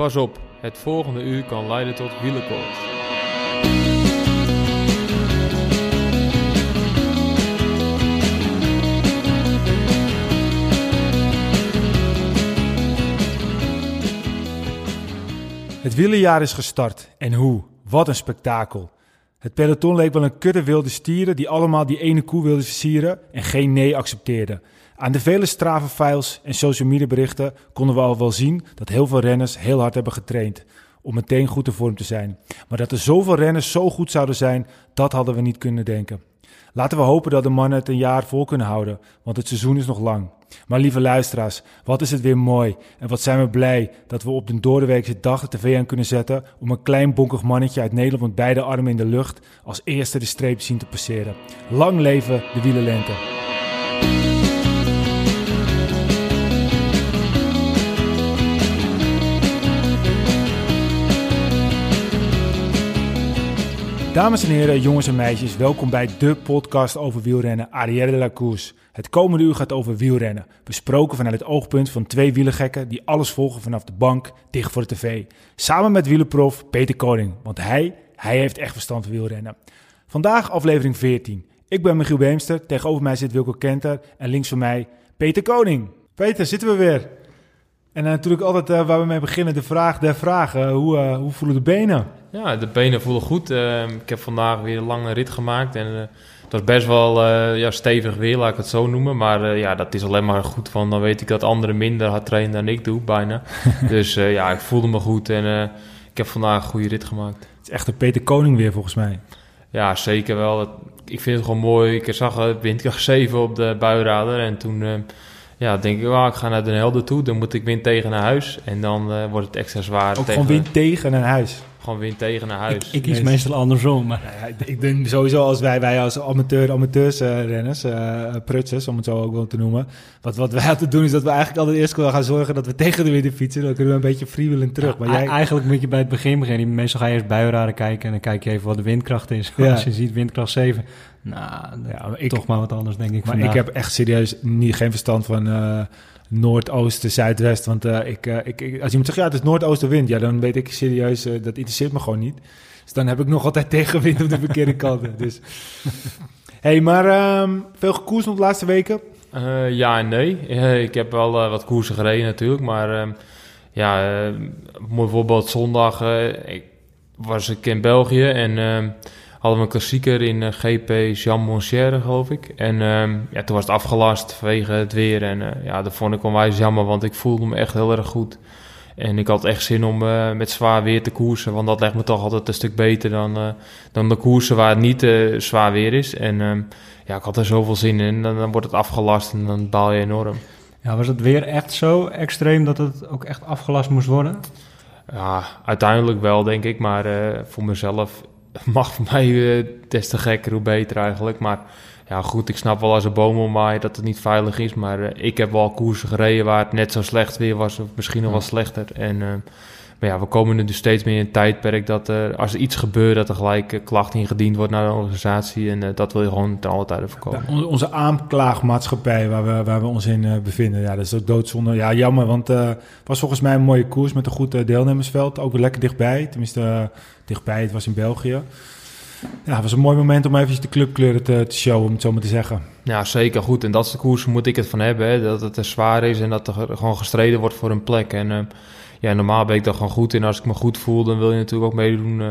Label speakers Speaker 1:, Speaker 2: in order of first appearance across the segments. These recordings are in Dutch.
Speaker 1: Pas op, het volgende uur kan leiden tot wielenkoorts.
Speaker 2: Het wielerjaar is gestart. En hoe? Wat een spektakel. Het peloton leek wel een kudde wilde stieren die allemaal die ene koe wilden versieren en geen nee accepteerden. Aan de vele Strava-files en social media berichten konden we al wel zien dat heel veel renners heel hard hebben getraind om meteen goed in vorm te zijn. Maar dat er zoveel renners zo goed zouden zijn, dat hadden we niet kunnen denken. Laten we hopen dat de mannen het een jaar vol kunnen houden, want het seizoen is nog lang. Maar lieve luisteraars, wat is het weer mooi en wat zijn we blij dat we op de doordeweekse dag de tv aan kunnen zetten om een klein bonkig mannetje uit Nederland met beide armen in de lucht als eerste de streep zien te passeren. Lang leven de wielerlente. Dames en heren, jongens en meisjes, welkom bij de podcast over wielrennen Arrière de la. Het komende uur gaat over wielrennen, besproken vanuit het oogpunt van twee wielergekken die alles volgen vanaf de bank, dicht voor de tv. Samen met wielerprof Peter Koning, want hij, hij heeft echt verstand van wielrennen. Vandaag aflevering 14. Ik ben Michiel Beemster, tegenover mij zit Wilco Kenter en links van mij Peter Koning. Peter, zitten we weer. En natuurlijk altijd uh, waar we mee beginnen, de vraag der vragen. hoe, uh, hoe voelen de benen?
Speaker 1: Ja, de benen voelen goed. Uh, ik heb vandaag weer een lange rit gemaakt en uh, het was best wel uh, ja, stevig weer, laat ik het zo noemen. Maar ja, dat is alleen maar goed van, dan weet ik dat anderen minder hard trainen dan ik doe, bijna. dus ja, ik voelde me goed en ik heb vandaag een goede rit gemaakt.
Speaker 2: Het is echt een Peter Koning weer volgens mij.
Speaker 1: Ja, zeker wel. Ik vind het gewoon mooi. Ik zag windkracht 7 op de buienradar en toen ja, denk ik, oh, ik ga naar Den Helder toe, dan moet ik wind tegen naar huis. En dan uh, wordt het extra zwaar.
Speaker 2: Ook tegen, gewoon wind tegen naar huis?
Speaker 1: Gewoon wind tegen naar huis.
Speaker 3: Ik, ik kies meestal andersom. Maar.
Speaker 2: Ja, ja, ik denk sowieso als wij, wij als amateur, amateursrenners, uh, uh, prutsers, om het zo ook wel te noemen. Wat, wat wij altijd doen is dat we eigenlijk altijd eerst gaan zorgen dat we tegen de wind fietsen. Dan kunnen we een beetje freewheeling terug.
Speaker 3: Ja,
Speaker 2: maar jij...
Speaker 3: Eigenlijk moet je bij het begin beginnen. Meestal ga je eerst buienraden kijken en dan kijk je even wat de windkracht is. Als je ziet windkracht 7, nou, ja, maar ik, toch maar wat anders denk ik
Speaker 2: Maar
Speaker 3: vandaag.
Speaker 2: ik heb echt serieus niet, geen verstand van... Uh, noordoosten, zuidwest. Want uh, ik, uh, ik, ik, als iemand zegt, ja, het is noordoostenwind, ja, dan weet ik serieus, uh, dat interesseert me gewoon niet. Dus dan heb ik nog altijd tegenwind op de verkeerde kanten. Dus. hey, maar um, veel gekoers nog de laatste weken?
Speaker 1: ja en nee. ik heb wel wat koersen gereden natuurlijk, maar ja, mooi voorbeeld zondag ik, was ik in België en hadden we een klassieker in uh, GP Jean Monchière, geloof ik. En um, ja, toen was het afgelast vanwege het weer. En uh, ja, dat vond ik onwijs jammer, want ik voelde me echt heel erg goed. En ik had echt zin om uh, met zwaar weer te koersen, want dat lijkt me toch altijd een stuk beter dan, dan de koersen waar het niet zwaar weer is. En um, ja, ik had er zoveel zin in. Dan, dan wordt het afgelast en dan baal je enorm.
Speaker 3: Ja, was het weer echt zo extreem dat het ook echt afgelast moest worden?
Speaker 1: Ja, uiteindelijk wel, denk ik. Maar voor mezelf mag voor mij uh, des te gekker, hoe beter eigenlijk. Maar ja, goed, ik snap wel als een boom omwaaien dat het niet veilig is. Maar uh, ik heb wel koersen gereden waar het net zo slecht weer was, of misschien nog wel slechter. En, uh, maar ja, we komen nu dus steeds meer in een tijdperk dat er, als er iets gebeurt, dat er gelijk klacht ingediend wordt naar de organisatie. En dat wil je gewoon ten alle tijde voorkomen.
Speaker 2: Ja, onze aanklaagmaatschappij waar we, waar we ons in bevinden, ja, dat is ook doodzonde. Ja, jammer, want het was volgens mij een mooie koers met een goed deelnemersveld. Ook weer lekker dichtbij, tenminste dichtbij. Het was in België. Ja, het was een mooi moment om even de clubkleuren te, te showen, om het zo maar te zeggen.
Speaker 1: Ja, zeker goed. En dat is de koers moet ik het van hebben. Hè? Dat het er zwaar is en dat er gewoon gestreden wordt voor een plek. En uh, ja, normaal ben ik daar gewoon goed in. Als ik me goed voel, dan wil je natuurlijk ook meedoen uh,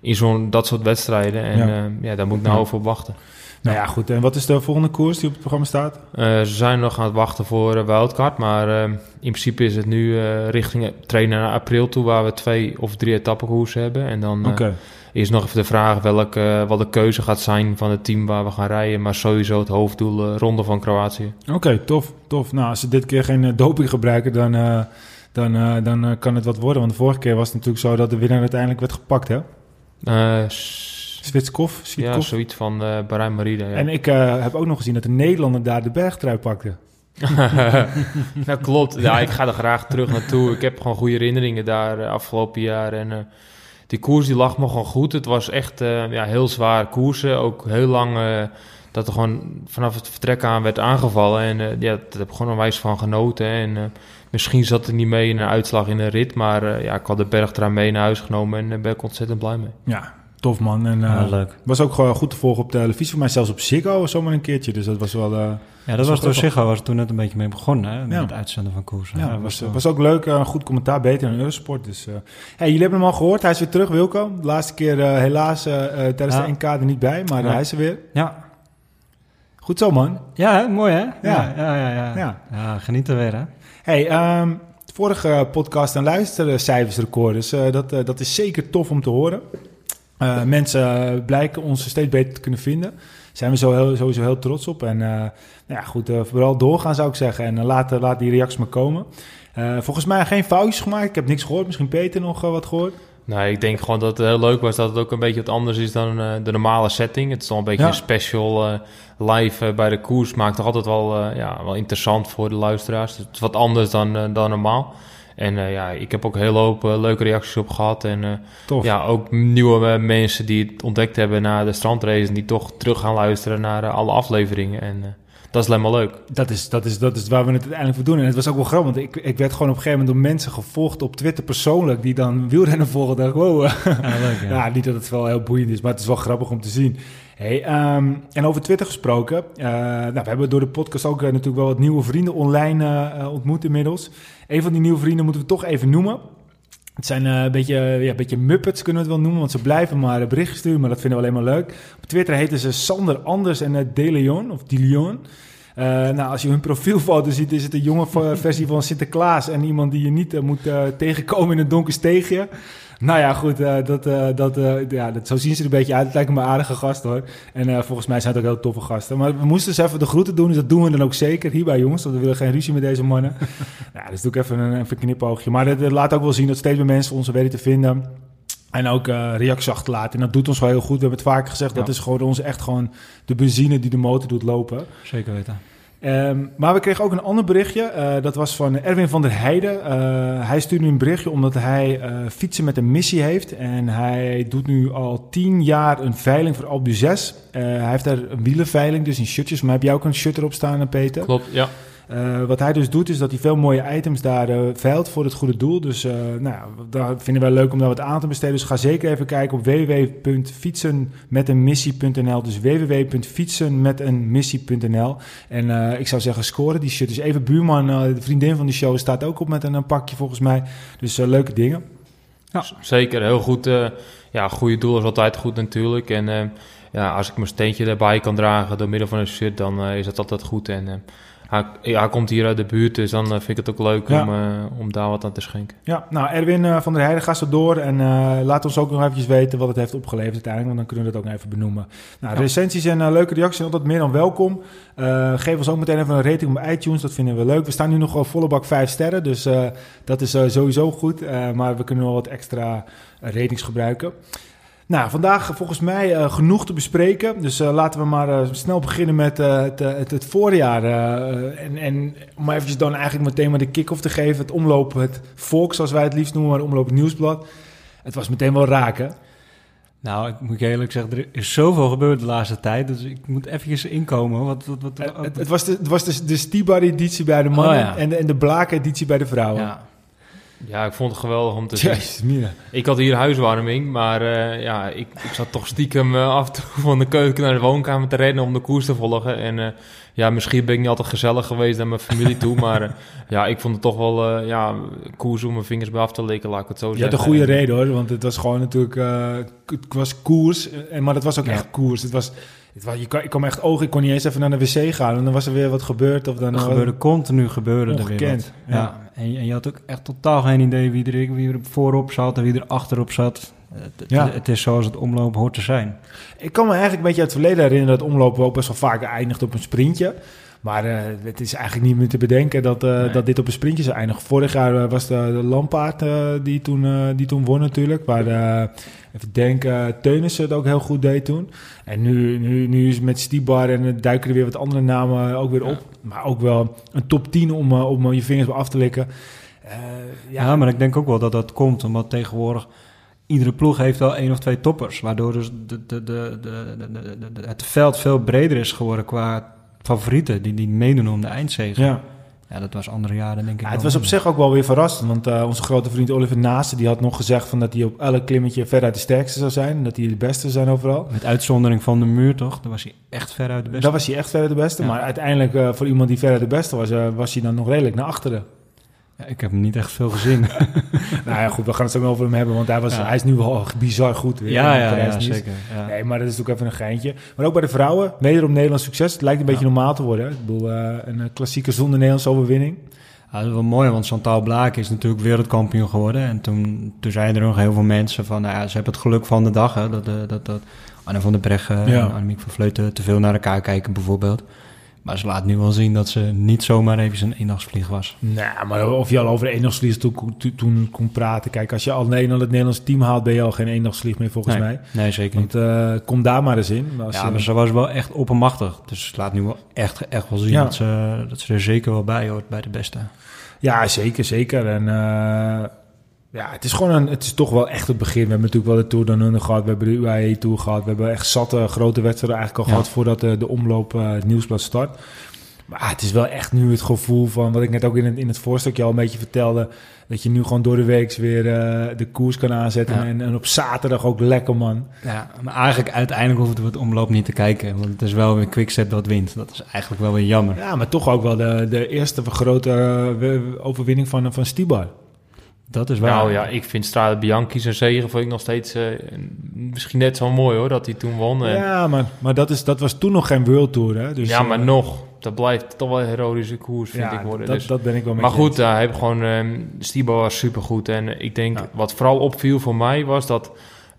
Speaker 1: in zo'n dat soort wedstrijden. En ja, uh, ja daar moet ik nou over wachten.
Speaker 2: Nou ja, goed. En wat is de volgende koers die op het programma staat?
Speaker 1: Uh, ze zijn nog aan het wachten voor uh, Wildcard. Maar uh, in principe is het nu richting trainen naar april toe... waar we twee of drie etappekoersen hebben. En dan okay. is nog even de vraag welke, wat de keuze gaat zijn van het team waar we gaan rijden. Maar sowieso het hoofddoel Ronde van Kroatië.
Speaker 2: Oké, okay, tof, tof. Nou, als ze dit keer geen doping gebruiken, dan, dan, dan kan het wat worden. Want de vorige keer was het natuurlijk zo dat de winnaar uiteindelijk werd gepakt, hè? Zwitskov?
Speaker 1: Ja, zoiets van uh, Bahrein. Ja.
Speaker 2: En ik uh, heb ook nog gezien dat de Nederlander daar de bergtrui pakte.
Speaker 1: dat klopt. Ja, ik ga er graag terug naartoe. Ik heb gewoon goede herinneringen daar uh, afgelopen jaar. En uh, die koers die lag me gewoon goed. Het was echt ja, heel zwaar koersen. Ook heel lang dat er gewoon vanaf het vertrek aan werd aangevallen. En ja, daar heb ik gewoon een wijs van genoten. En misschien zat er niet mee in een uitslag in een rit. Maar uh, ja, ik had de berg eraan mee naar huis genomen en daar ben ik ontzettend blij mee.
Speaker 2: Ja, tof man. En
Speaker 3: ja, leuk.
Speaker 2: was ook gewoon goed te volgen op televisie. Voor mij zelfs op Ziggo zomaar een keertje. Dus dat was wel...
Speaker 3: ja, dat was door Ziggo was toen net een beetje mee begonnen. Hè, met
Speaker 2: Ja.
Speaker 3: het uitzenden van koersen.
Speaker 2: Ja,
Speaker 3: Ja,
Speaker 2: was, was ook leuk. eh, goed commentaar, beter dan Eurosport. Dus, eh hey, jullie hebben hem al gehoord. Hij is weer terug, Wilco. De laatste keer eh, helaas eh, eh, tijdens
Speaker 3: Ja.
Speaker 2: de NK er niet bij. Maar
Speaker 3: Ja.
Speaker 2: hij is er weer.
Speaker 3: ja.
Speaker 2: Goed zo, man.
Speaker 3: Ja, hè? mooi hè? Ja, ja, ja. ja,
Speaker 2: Ja.
Speaker 3: Ja, geniet er weer hè?
Speaker 2: Hey, ehm, vorige podcast en luistercijfersrecord. Dus eh, dat, eh, dat is zeker tof om te horen. Eh, mensen blijken ons steeds beter te kunnen vinden. Daar zijn we zo heel, sowieso heel trots op. En nou ja, goed, vooral doorgaan zou ik zeggen. En laat, laat die reacties maar komen. Volgens mij geen foutjes gemaakt. Ik heb niks gehoord. Misschien Peter nog wat gehoord.
Speaker 1: Nou, ik denk gewoon dat het heel leuk was dat het ook een beetje wat anders is dan eh, de normale setting. Het is toch een beetje
Speaker 2: Ja.
Speaker 1: een special eh, live eh, bij de koers. Maakt toch altijd wel, ja, wel interessant voor de luisteraars. Het is wat anders dan, dan normaal. En ja, ik heb ook een hele hoop leuke reacties op gehad. En ja, ook nieuwe mensen die het ontdekt hebben na de strandrace... en die toch terug gaan luisteren naar alle afleveringen. En dat is alleen maar leuk.
Speaker 2: Dat is, dat, is, dat is waar we het uiteindelijk voor doen. En het was ook wel grappig, want ik, ik werd gewoon op een gegeven moment door mensen gevolgd op Twitter persoonlijk, die dan wielrennen volgen. dacht wow.
Speaker 3: Ja, leuk ja.
Speaker 2: Niet dat het wel heel boeiend is, maar het is wel grappig om te zien. Hey, ehm, en over Twitter gesproken. eh, nou, we hebben door de podcast ook eh, natuurlijk wel wat nieuwe vrienden online eh, ontmoet inmiddels. Een van die nieuwe vrienden moeten we toch even noemen. Het zijn eh, een, beetje, ja, een beetje muppets, kunnen we het wel noemen, want ze blijven maar eh, berichten sturen, maar dat vinden we alleen maar leuk. Op Twitter heten ze Sander Anders en uh, De Leon, of De Leon. Nou, als je hun profielfoto ziet, is het een jonge versie van Sinterklaas en iemand die je niet moet tegenkomen in een donker steegje. Nou ja, goed, uh, dat, uh, dat, uh, ja, dat, zo zien ze er een beetje uit. Het lijken me aardige gasten hoor. En volgens mij zijn het ook heel toffe gasten. Maar we moesten dus even de groeten doen, dus dat doen we dan ook zeker hierbij jongens. Want we willen geen ruzie met deze mannen. ja, dus doe ik even een, even een knipoogje. Maar het, laat ook wel zien dat steeds meer mensen ons weten te vinden. En ook uh, reacties achterlaten. En dat doet ons wel heel goed. We hebben het vaker gezegd. Ja. Dat is gewoon onze echt gewoon de benzine die de motor doet lopen.
Speaker 3: Zeker weten.
Speaker 2: Um, maar we kregen ook een ander berichtje. Uh, dat was van Erwin van der Heijden. Uh, hij stuurde een berichtje omdat hij uh, fietsen met een missie heeft. En hij doet nu al tien jaar een veiling voor Albu 6. hij heeft daar een wielenveiling, dus in shirtjes. Maar heb jij ook een shirt erop staan, Peter?
Speaker 1: Klopt, ja.
Speaker 2: Uh, wat hij dus doet, is dat hij veel mooie items daar uh, veilt voor het goede doel. Dus uh, nou, daar vinden wij leuk om daar wat aan te besteden. Dus ga zeker even kijken op www.fietsenmetenmissie.nl. Dus www.fietsenmetenmissie.nl. En ik zou zeggen, scoren die shit. Dus even buurman, de vriendin van die show, staat ook op met een, een pakje volgens mij. Dus leuke dingen.
Speaker 1: Ja. Zeker, heel goed. eh, ja, goede doel is altijd goed natuurlijk. En eh, ja, als ik mijn steentje erbij kan dragen door middel van een shirt, dan is dat altijd goed. En hij, ja, hij komt hier uit de buurt, dus dan vind ik het ook leuk ja. om, uh, om daar wat aan te schenken.
Speaker 2: Ja, nou Erwin uh, van der Heijden gaat zo door en uh, laat ons ook nog eventjes weten wat het heeft opgeleverd uiteindelijk, want dan kunnen we dat ook even benoemen. Nou, ja. recensies en leuke reacties zijn altijd meer dan welkom. geef ons ook meteen even een rating op iTunes, dat vinden we leuk. We staan nu nog op volle bak 5 sterren, dus dat is sowieso goed, maar we kunnen wel wat extra ratings gebruiken. Nou, vandaag volgens mij uh, genoeg te bespreken. Dus uh, laten we maar uh, snel beginnen met het, het, het, voorjaar. en, en om eventjes dan eigenlijk meteen maar de kick-off te geven. Het omloop, het volk zoals wij het liefst noemen, maar omloop het nieuwsblad. Het was meteen wel raken.
Speaker 3: Nou, ik moet je eerlijk zeggen, er is zoveel gebeurd de laatste tijd. Dus ik moet eventjes inkomen. Wat, wat, wat,
Speaker 2: het, het, het, was de, het was de, de Stibar-editie bij de mannen
Speaker 3: oh, ja.
Speaker 2: en de, en de Blaak-editie bij de vrouwen.
Speaker 3: Ja.
Speaker 1: Ja, ik vond het geweldig om te
Speaker 2: Jezus,
Speaker 1: zien.
Speaker 2: Mina.
Speaker 1: Ik had hier huiswarming, maar uh, ja, ik, ik zat toch stiekem uh, af en toe van de keuken naar de woonkamer te rennen om de koers te volgen. En uh, ja, misschien ben ik niet altijd gezellig geweest naar mijn familie toe, maar ja, ik vond het toch wel ja, koers om mijn vingers bij af te likken, laat ik het zo
Speaker 2: Je
Speaker 1: zeggen.
Speaker 2: had een goede reden hoor, want het was gewoon natuurlijk, het was koers, en, maar het was ook ja. echt koers. Het was, het was, je ik kwam echt ogen, ik kon niet eens even naar de wc gaan en dan was er weer wat gebeurd. Of dan
Speaker 3: er gebeurde continu gebeurde er weer wat.
Speaker 2: Ja.
Speaker 3: ja. En, je, en je had ook echt totaal geen idee wie er, wie er voorop zat en wie er achterop zat. Het,
Speaker 2: ja.
Speaker 3: het is zoals het omlopen hoort te zijn.
Speaker 2: Ik kan me eigenlijk een beetje uit het verleden herinneren dat omlopen ook best wel vaak eindigt op een sprintje. Maar uh, het is eigenlijk niet meer te bedenken dat, uh, nee. dat dit op een sprintje zou eindigen. Vorig jaar uh, was de, de Lampaard die, toen, die toen won natuurlijk. Waar even denken, Teunissen het ook heel goed deed toen. En nu, nu, nu is met Stibar en duiken er weer wat andere namen ook weer op. Ja. Maar ook wel een top 10 om, om je vingers af te likken.
Speaker 3: ja. ja, maar ik denk ook wel dat dat komt omdat tegenwoordig iedere ploeg heeft wel één of twee toppers. Waardoor dus de, de, de, de, het veld veel breder is geworden qua favorieten die, die meedoen om de eindzege. Ja. Ja, dat was andere jaren denk ik.
Speaker 2: Ja, het was op zich ook wel weer verrassend, want uh, onze grote vriend Oliver Naasten die had nog gezegd van dat hij op elk klimmetje veruit de sterkste zou zijn, dat hij de beste zijn overal.
Speaker 3: Met uitzondering van de muur toch? Daar was hij echt veruit de beste.
Speaker 2: Daar was hij echt veruit de beste, maar uiteindelijk uh, voor iemand die veruit de beste was, uh, was hij dan nog redelijk naar achteren.
Speaker 3: Ja, ik heb hem niet echt veel gezien.
Speaker 2: nou ja, goed, we gaan het zo over hem hebben, want hij, was, hij is nu wel bizar goed.
Speaker 3: Weer, ja, ja, ja zeker.
Speaker 2: Nee, maar dat is natuurlijk even een geintje. Maar ook bij de vrouwen, wederom Nederlands succes. Het lijkt een beetje normaal te worden. Ik bedoel, uh, een klassieke zonder Nederlandse overwinning.
Speaker 3: Ja, dat is wel mooi, want Chantal Blaak is natuurlijk wereldkampioen geworden. En toen, toen zeiden er nog heel veel mensen van, nou ja, ze hebben het geluk van de dag. Hè, dat, dat, dat Anne van der Breggen en Annemiek van Vleuten te veel naar elkaar kijken bijvoorbeeld. Maar ze laat nu wel zien dat ze niet zomaar even een eendagsvlieg was.
Speaker 2: Nou, maar of je al over eendagsvlieg toen, toen, kon praten. Kijk, als je al Nederland het Nederlandse team haalt, ben je al geen eendagsvlieg meer volgens mij.
Speaker 3: Nee, zeker
Speaker 2: niet. Uh, kom daar maar eens in.
Speaker 3: Ja, maar ze was wel echt oppermachtig. Dus laat nu wel echt, echt wel zien dat, ze, dat ze er zeker wel bij hoort bij de beste.
Speaker 2: Ja, zeker, zeker. En... Uh, ja, het is gewoon een, het is toch wel echt het begin. We hebben natuurlijk wel de Tour de Nunne gehad, we hebben de UAE Tour gehad, we hebben echt zatte grote wedstrijden eigenlijk al gehad voordat de, de omloop uh, het nieuwsblad start. Maar het is wel echt nu het gevoel van wat ik net ook in het, in het voorstukje al een beetje vertelde. Dat je nu gewoon door de week weer uh, de koers kan aanzetten. En, en, op zaterdag ook lekker, man.
Speaker 3: Ja, maar eigenlijk uiteindelijk hoeven we het omloop niet te kijken. Want het is wel weer Quickstep dat wint. Dat is eigenlijk wel weer jammer.
Speaker 2: Ja, maar toch ook wel de, de eerste grote uh, overwinning van, van Stibar.
Speaker 1: Dat is waar. Nou ja, ik vind Strade Bianchi zijn zegen vond ik nog steeds uh, misschien net zo mooi hoor, dat hij toen won.
Speaker 2: Ja, maar, maar dat, is, dat was toen nog geen World Tour hè?
Speaker 1: Dus, ja, maar uh, nog. Dat blijft toch wel een heroïsche koers, vind
Speaker 2: ja,
Speaker 1: ik worden.
Speaker 2: Dat, dus, dat ben ik wel
Speaker 1: met Maar goed, hij heeft gewoon... Um, Stibo was supergoed. En ik denk, ja. wat vooral opviel voor mij was dat...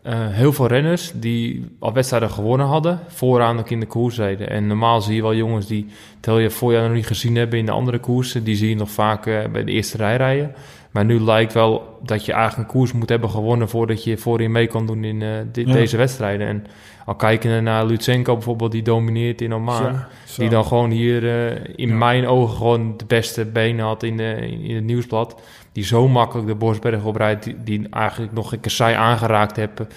Speaker 1: Heel veel renners die al wedstrijden gewonnen hadden, vooraan ook in de koers reden. En normaal zie je wel jongens die, tel je voorjaar nog niet gezien hebben in de andere koersen, die zie je nog vaak bij de eerste rij rijden. Maar nu lijkt wel dat je eigenlijk een koers moet hebben gewonnen voordat je voorin mee kan doen in uh, ja. deze wedstrijden. En al kijken naar Lutsenko bijvoorbeeld, die domineert in Oman. Ja, die dan gewoon hier uh, in ja. mijn ogen gewoon de beste benen had in, de, in het nieuwsblad. Die zo makkelijk de Bosberg oprijdt, die, die eigenlijk nog een keer aangeraakt hebben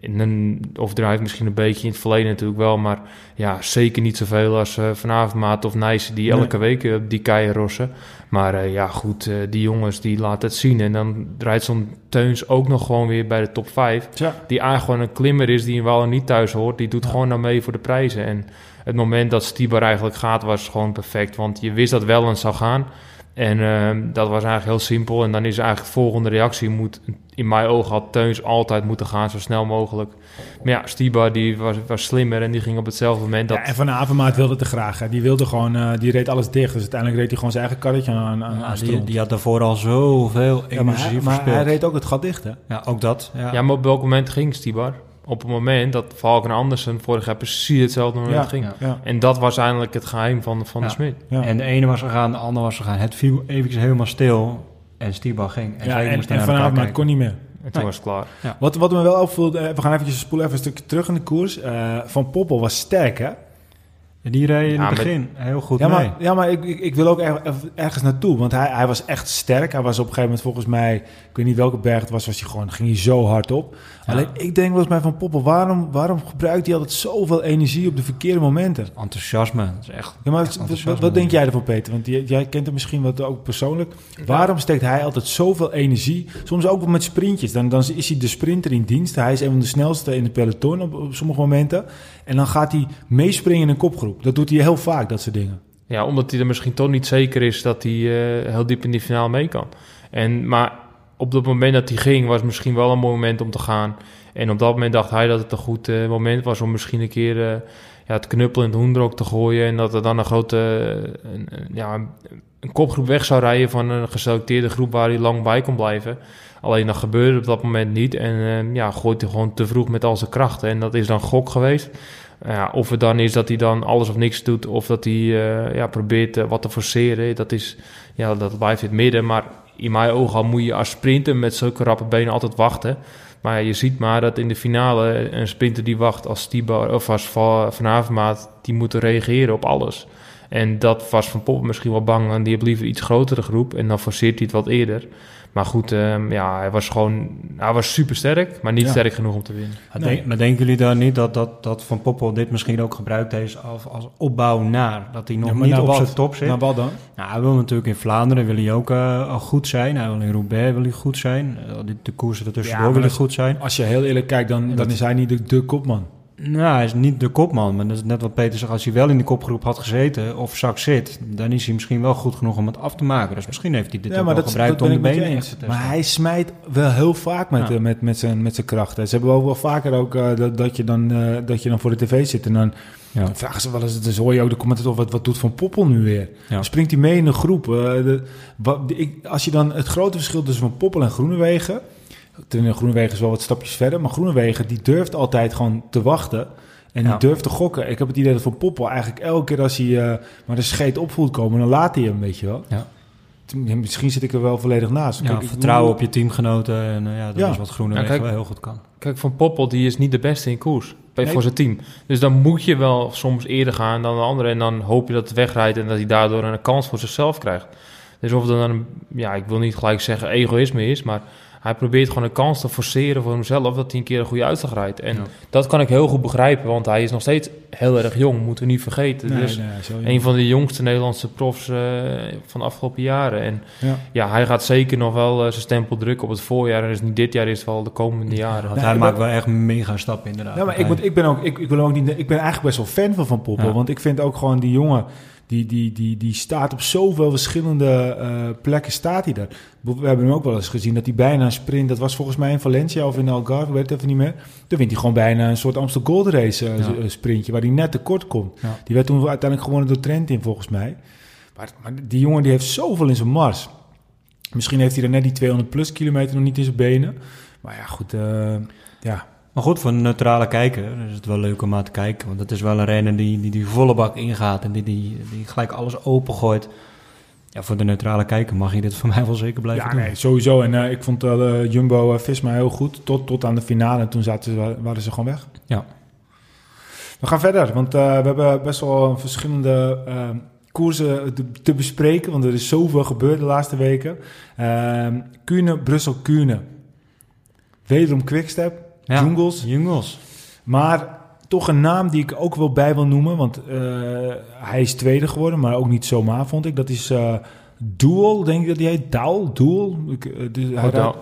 Speaker 1: in een overdrijf misschien een beetje in het verleden natuurlijk wel, maar ja, zeker niet zoveel als uh, vanavond Maat of Nijs die elke nee. week uh, die keien rossen. Maar uh, ja, goed, die jongens die laten het zien. En dan draait zo'n Teuns ook nog gewoon weer bij de top 5. Ja. Die eigenlijk gewoon een klimmer is die in Wallen niet thuis hoort. Die doet ja. gewoon nou mee voor de prijzen. En het moment dat Stibar eigenlijk gaat was gewoon perfect. Want je wist dat wel eens zou gaan. En uh, dat was eigenlijk heel simpel. En dan is eigenlijk de volgende reactie moet, in mijn ogen had Teuns altijd moeten gaan, zo snel mogelijk. Maar ja, Stiba die was, was slimmer en die ging op hetzelfde moment. Dat...
Speaker 2: Ja, en Van Avermaat wilde te graag. Hè. Die wilde gewoon, uh, die reed alles dicht. Dus uiteindelijk reed hij gewoon zijn eigen karretje aan, aan,
Speaker 3: ja, die, die, had daarvoor al zoveel energie
Speaker 2: ja, maar, hij, maar hij reed ook het gat dicht, hè?
Speaker 3: Ja, ook dat.
Speaker 1: Ja, ja maar op welk moment ging Stibar? Op het moment dat Valken Andersen vorig jaar precies hetzelfde moment ja, ging. Ja. En dat was eigenlijk het geheim van, van de Smit.
Speaker 3: En de ene was gegaan, de andere was gegaan. Het viel eventjes helemaal stil en Stiebal ging.
Speaker 2: En, ja, en, en vanavond maar kon niet meer.
Speaker 1: En toen nee. was het klaar.
Speaker 2: Wat, wat me wel opviel, we gaan eventjes spoelen even een stukje terug in de koers. Uh, van Poppel was sterk, hè?
Speaker 3: Die reed in het begin met... heel goed
Speaker 2: ja,
Speaker 3: mee.
Speaker 2: Maar, ja, maar ik, ik, ik wil ook er, ergens naartoe. Want hij, hij was echt sterk. Hij was op een gegeven moment volgens mij... Ik weet niet welke berg het was, was hij gewoon, ging hij zo hard op. Ja. Alleen ik denk wel eens mij van Poppel... Waarom, waarom gebruikt hij altijd zoveel energie op de verkeerde momenten?
Speaker 3: Enthousiasme, dat is echt...
Speaker 2: Ja, maar echt wat, wat, denk jij ervan, Peter? Want jij, jij kent hem misschien wat ook persoonlijk. Waarom steekt hij altijd zoveel energie? Soms ook wel met sprintjes. Dan, dan is hij de sprinter in dienst. Hij is een van de snelste in de peloton op, op sommige momenten. En dan gaat hij meespringen in een kopgroep. Dat doet hij heel vaak, dat soort dingen.
Speaker 1: Ja, omdat hij er misschien toch niet zeker is dat hij uh, heel diep in die finale mee kan. En, maar op dat moment dat hij ging, was misschien wel een mooi moment om te gaan. En op dat moment dacht hij dat het een goed uh, moment was om misschien een keer uh, ja, het knuppel in het hoendrok te gooien. En dat er dan een grote een, ja, een kopgroep weg zou rijden van een geselecteerde groep waar hij lang bij kon blijven. Alleen dat gebeurde op dat moment niet. En ja, gooit hij gewoon te vroeg met al zijn krachten. En dat is dan gok geweest. Ja, of het dan is dat hij dan alles of niks doet, of dat hij uh, ja, probeert uh, wat te forceren, dat, is, ja, dat blijft in het midden. Maar in mijn ogen moet je als sprinter met zulke rappe benen altijd wachten. Maar je ziet maar dat in de finale een sprinter die wacht als Tibo of als Van Avermaat, die moet reageren op alles. En dat was Van Poppel misschien wel bang. En die heeft liever iets grotere groep. En dan forceert hij het wat eerder. Maar goed, ehm, ja, hij was gewoon... Hij was super sterk, maar niet sterk genoeg om te winnen.
Speaker 3: Maar, denk, maar denken jullie dan niet dat, dat, dat Van Poppel dit misschien ook gebruikt heeft als, als opbouw naar? Dat hij nog niet op zijn top zit?
Speaker 2: Naar wat dan?
Speaker 3: Nou, hij wil natuurlijk in Vlaanderen wil hij ook uh, goed zijn. Hij wil in Roubaix wil hij goed zijn. Uh, de, de koersen ertussendoor ja, wil hij goed zijn.
Speaker 2: Als je heel eerlijk kijkt, dan, dan is hij niet de, de kopman.
Speaker 3: Nou, hij is niet de kopman. Maar dat is net wat Peter zegt. Als hij wel in de kopgroep had gezeten of zak zit, dan is hij misschien wel goed genoeg om het af te maken. Dus misschien heeft hij dit ja, wel gebruikt om de benen in te testen.
Speaker 2: Maar hij smijt wel heel vaak met, ja. uh, met, met, zijn, met zijn krachten. Ze hebben wel vaker ook uh, dat, dat, je dan, uh, dat je dan voor de tv zit en dan, ja. dan vragen ze wel eens, dus hoor je ook de commentator, wat, wat doet Van Poppel nu weer? Springt hij mee in de groep? De, wat, ik, als je dan het grote verschil tussen Van Poppel en Groenewegen... Groenewegen is wel wat stapjes verder, maar Groenewegen die durft altijd gewoon te wachten... En die durft te gokken. Ik heb het idee dat Van Poppel eigenlijk elke keer als hij uh, maar de scheet op voelt komen, dan laat hij hem, weet je wel. Ja. Misschien zit ik er wel volledig naast.
Speaker 3: Ja, kijk, vertrouwen op je teamgenoten en uh, ja, dat is wat Groenewegen ja, wel heel goed kan.
Speaker 1: Kijk, Van Poppel die is niet de beste in koers nee. voor zijn team. Dus dan moet je wel soms eerder gaan dan de andere en dan hoop je dat het wegrijdt en dat hij daardoor een kans voor zichzelf krijgt. Dus of het dan, ja, ik wil niet gelijk zeggen egoïsme is, maar hij probeert gewoon een kans te forceren voor hemzelf dat hij een keer een goede uitslag rijdt. En dat kan ik heel goed begrijpen, want hij is nog steeds heel erg jong, moeten we niet vergeten. Nee, dus nee, een van de jongste Nederlandse profs uh, van de afgelopen jaren. En ja. ja hij gaat zeker nog wel uh, zijn stempel drukken op het voorjaar. En dus niet dit jaar, is het wel de komende jaren.
Speaker 3: Want hij maakt wel echt mega stappen inderdaad.
Speaker 2: Ja, maar ik, moet, ik, ben ook, ik, ik, wil ook niet, ik ben eigenlijk best wel fan van Van Poppel, want ik vind ook gewoon die jongen die, die, die, die staat op zoveel verschillende uh, plekken staat hij daar. We hebben hem ook wel eens gezien dat hij bijna een sprint... dat was volgens mij in Valencia of in Algarve, weet het even niet meer. Toen wint hij gewoon bijna een soort Amstel Gold Race uh, ja. sprintje... waar hij net tekort komt. Ja. Die werd toen uiteindelijk gewonnen door Trentin volgens mij. Maar, maar, die jongen die heeft zoveel in zijn mars. Misschien heeft hij er net die 200 plus kilometer nog niet in zijn benen. Maar ja, goed, uh, ja...
Speaker 3: Maar goed, voor een neutrale kijker is het wel leuk om aan te kijken. Want het is wel een renner die, die, die volle bak ingaat en die, die, die gelijk alles opengooit. Ja, voor de neutrale kijker mag je dit voor mij wel zeker blijven
Speaker 2: ja,
Speaker 3: doen.
Speaker 2: Nee, sowieso. En uh, ik vond uh, Jumbo uh, Visma heel goed. Tot, tot aan de finale. En toen zaten ze, waren ze gewoon weg.
Speaker 3: Ja.
Speaker 2: We gaan verder. Want we hebben best wel verschillende koersen te, te, bespreken. Want er is zoveel gebeurd de laatste weken. Kuurne, Brussel, Kuurne. Wederom Quickstep. Ja, Jungles.
Speaker 3: Jungles.
Speaker 2: Maar toch een naam die ik ook wel bij wil noemen. Want uh, hij is tweede geworden, maar ook niet zomaar vond ik. Dat is uh, Duel, denk ik dat hij heet. Douw, Duel.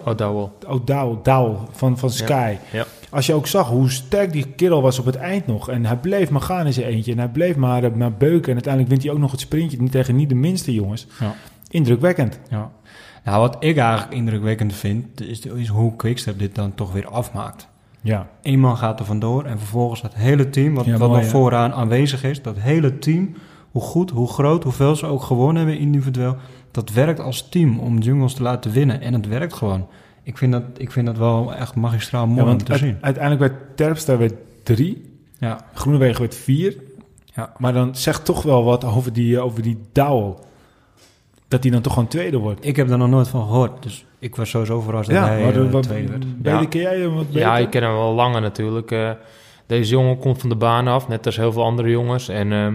Speaker 1: O'Dowell.
Speaker 2: O'Dowell, Douw van, van Sky. Ja. Ja. Als je ook zag hoe sterk die kerel was op het eind nog. En hij bleef maar gaan in zijn eentje. En hij bleef maar, maar beuken. En uiteindelijk wint hij ook nog het sprintje. Niet tegen niet de minste jongens. Ja. Indrukwekkend.
Speaker 3: Ja. Nou, wat ik eigenlijk indrukwekkend vind, is, is hoe Quickstep dit dan toch weer afmaakt. Ja. Eén man gaat er vandoor en vervolgens het hele team, wat, wat nog vooraan aanwezig is, dat hele team, hoe goed, hoe groot, hoeveel ze ook gewonnen hebben individueel, dat werkt als team om jungles te laten winnen. En het werkt gewoon. Ik vind dat, ik vind dat wel echt magistraal mooi om te zien.
Speaker 2: Uiteindelijk werd Terpstra werd drie, ja. Groenewegen werd vier. Ja. Maar dan zegt toch wel wat over die, over die Douwel. Dat hij dan toch gewoon tweede wordt.
Speaker 3: Ik heb daar nog nooit van gehoord, dus ik was sowieso verrast dat hij maar, uh, wat, tweede werd.
Speaker 2: Ja. ken jij hem wat beter?
Speaker 1: Ja, ik ken hem wel langer natuurlijk. Uh, deze jongen komt van de baan af, net als heel veel andere jongens. En uh,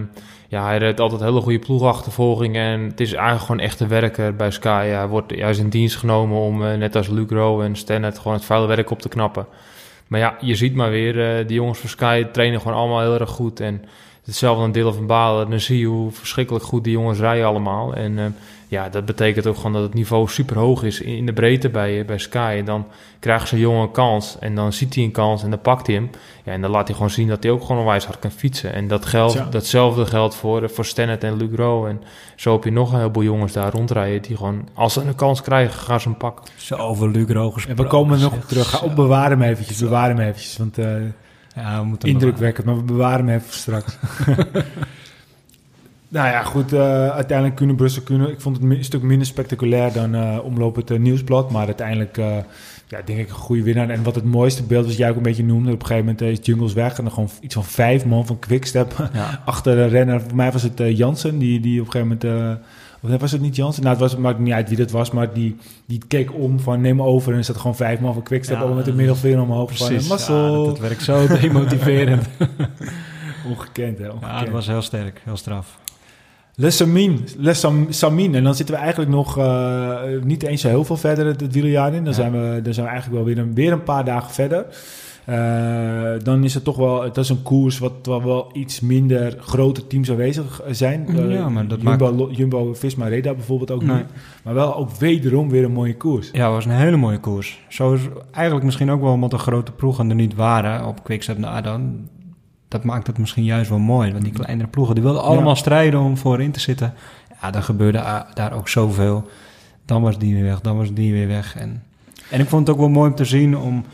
Speaker 1: ja, hij rijdt altijd hele goede ploegachtervolging. En het is eigenlijk gewoon echt een werker bij Sky. Hij, wordt, is in dienst genomen om, uh, net als Lucro en Stennet, gewoon het vuile werk op te knappen. Maar ja, je ziet maar weer, die jongens van Sky trainen gewoon allemaal heel erg goed. En hetzelfde een deel van Balen. Dan zie je hoe verschrikkelijk goed die jongens rijden allemaal. En ja, dat betekent ook gewoon dat het niveau super hoog is in de breedte bij, bij Sky. En dan krijgt zo'n jongen een kans en dan ziet hij een kans en dan pakt hij hem. Ja, en dan laat hij gewoon zien dat hij ook gewoon wijs hard kan fietsen. En dat geldt, datzelfde geldt voor, voor Stennet en Lugro. En zo heb je nog een heleboel jongens daar rondrijden die gewoon, als ze een kans krijgen, gaan ze hem pakken.
Speaker 3: Zo over Lugro
Speaker 2: gesproken. En we komen nog op terug. Ga op, bewaar hem eventjes, bewaar hem eventjes. Want uh, ja, we moeten indrukwekkend, maar we bewaren hem even straks. Nou ja, goed. Uh, uiteindelijk kunnen Brussel kunnen. Ik vond het een stuk minder spectaculair dan uh, omloop het uh, nieuwsblad. Maar uiteindelijk, ja, denk ik, een goede winnaar. En wat het mooiste beeld was, jij ook een beetje noemde. Op een gegeven moment is Jungles weg. En dan gewoon iets van vijf man van Quickstep ja. achter de renner. Voor mij was het Jansen, die, die op een gegeven moment... Of was het niet Jansen? Nou, het was, maakt niet uit wie dat was, maar die, die keek om van neem over en er zat gewoon vijf man van Quickstep ja, met de middelvinger omhoog.
Speaker 3: Precies,
Speaker 2: van,
Speaker 3: ja, dat, dat werkt zo demotiverend.
Speaker 2: Ongekend, hè?
Speaker 3: Ongekend. Ja, het was heel sterk, heel straf.
Speaker 2: Les Samin, Les Samin. En dan zitten we eigenlijk nog uh, niet eens zo heel veel verder het wielerjaar in. Dan, zijn we, dan zijn we eigenlijk wel weer een, weer een paar dagen verder. Uh, dan is het toch wel, het is een koers wat, wat wel iets minder grote teams aanwezig zijn. Uh, ja, maar dat Jumbo, maakt... Jumbo Visma Reda bijvoorbeeld ook nee. niet. Maar wel ook wederom weer een mooie koers.
Speaker 3: Ja, het was een hele mooie koers. Zo is eigenlijk misschien ook wel omdat de grote ploegen er niet waren op Quickstep na dan. Dat maakt het misschien juist wel mooi. Want die kleinere ploegen die wilden allemaal strijden om voorin te zitten. Ja, dan gebeurde daar ook zoveel. Dan was die weer weg, dan was die weer weg. En, en ik vond het ook wel mooi om te zien om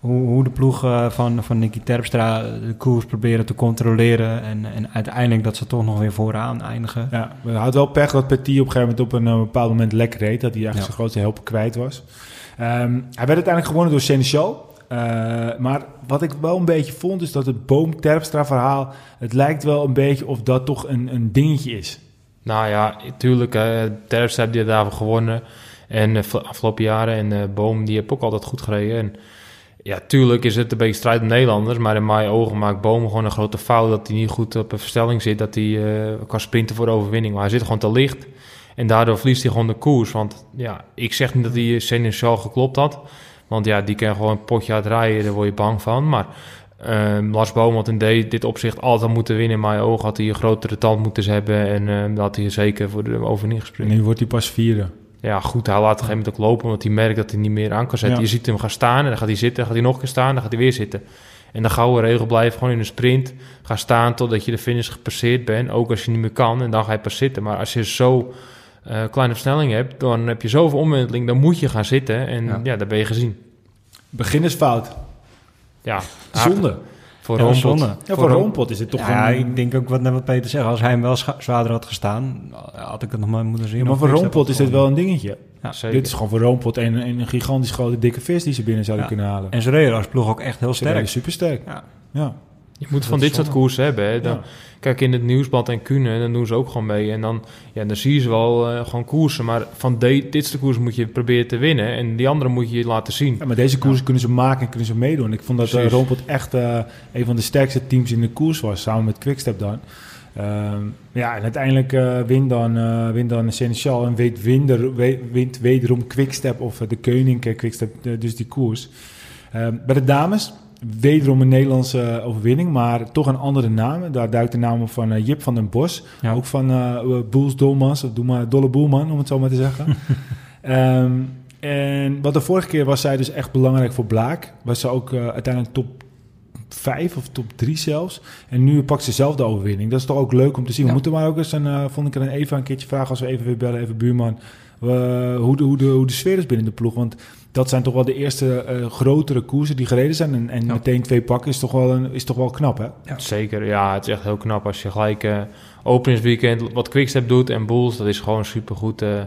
Speaker 3: hoe, hoe de ploeg van, van Nicky Terpstra de koers proberen te controleren. En, en uiteindelijk dat ze toch nog weer vooraan eindigen.
Speaker 2: Ja, we hadden wel pech dat Petit op een gegeven moment op een, bepaald moment lekker reed. Dat hij eigenlijk zijn grootste helpen kwijt was. Um, hij werd uiteindelijk gewonnen door Seneschal. Uh, maar wat ik wel een beetje vond, is dat het Boom-Terpstra-verhaal... het lijkt wel een beetje of dat toch een, een dingetje is.
Speaker 1: Nou ja, tuurlijk. Uh, Terpstra heeft daarvoor gewonnen. En uh, afgelopen jaren. En uh, Boom, die heeft ook altijd goed gereden. En ja, tuurlijk is het een beetje strijd met Nederlanders. Maar in mijn ogen maakt Boom gewoon een grote fout. Dat hij niet goed op een verstelling zit. Dat hij kan sprinten voor de overwinning. Maar hij zit gewoon te licht. En daardoor verliest hij gewoon de koers. Want ja, ik zeg niet dat hij Seneschal geklopt had. Want ja, die kan gewoon een potje uitrijden. Daar word je bang van. Maar uh, Lars Boom had in dit opzicht altijd moeten winnen. In mijn ogen had hij een grotere tand moeten hebben. En uh, dat had hij zeker voor de overwinning gesprint.
Speaker 2: En nu wordt hij pas vierde
Speaker 1: ja, goed, hij laat op een gegeven moment ook lopen, omdat hij merkt dat hij niet meer aan kan zetten. Je ziet hem gaan staan en dan gaat hij zitten, dan gaat hij nog een keer staan, dan gaat hij weer zitten. En de gouden regel blijft gewoon in een sprint. Ga staan totdat je de finish gepasseerd bent, ook als je niet meer kan. En dan ga je pas zitten. Maar als je zo uh, kleine versnelling hebt, dan heb je zoveel omwenteling, dan moet je gaan zitten. En ja, ja dan ben je gezien.
Speaker 2: Beginnersfout.
Speaker 1: Ja.
Speaker 2: Zonde.
Speaker 1: Voor ja,
Speaker 2: Ja, voor, voor is het toch
Speaker 3: ja, ik denk ook wat net wat Peter zegt. Als hij hem wel zwaarder had gestaan, had ik het nog maar moeten zien.
Speaker 2: maar voor Roompot is dit wel een dingetje. Ja, zeker. Dit is gewoon voor Roompot een, een gigantisch grote dikke vis die ze binnen zouden kunnen halen.
Speaker 3: En ze reden als ploeg ook echt heel sterk.
Speaker 2: Super sterk. Ja.
Speaker 1: Je moet van dit soort koersen hebben. Hè. Dan, Kijk, in het nieuwsblad en Kunen, dan doen ze ook gewoon mee. En dan, ja, dan zie je ze wel uh, gewoon koersen. Maar van de, dit soort koers moet je proberen te winnen. En die andere moet je laten zien.
Speaker 2: Ja, maar deze koersen kunnen ze maken en kunnen ze meedoen. Ik vond dat uh, Rompot echt uh, een van de sterkste teams in de koers was. Samen met Quickstep dan. Ehm, ja, en uiteindelijk uh, wint dan, uh, wint dan Seneschal en weet winder, wint wederom Quickstep of de Koning Quickstep, dus die koers. Ehm, bij de dames wederom een Nederlandse overwinning, maar toch een andere naam. Daar duikt de naam van uh, Jip van den Bos. Ook van uh, Boels Dolmans, of doe maar Dolle Boelman, om het zo maar te zeggen. um, en wat de vorige keer was zij dus echt belangrijk voor Blaak. Was ze ook uh, uiteindelijk top 5 of top 3 zelfs. En nu pakt ze zelf de overwinning. Dat is toch ook leuk om te zien. Ja. We moeten maar ook eens, een, vond ik er een even een keertje vragen als we even weer bellen, even buurman. hoe, de, hoe, de, hoe de sfeer is binnen de ploeg. Want dat zijn toch wel de eerste uh, grotere koersen die gereden zijn. En, en meteen twee pakken is toch wel, een, is toch wel knap, hè?
Speaker 1: Ja. Zeker, ja. Het is echt heel knap als je gelijk uh, openingsweekend wat Quickstep doet en Bulls. Dat is gewoon supergoed. Uh,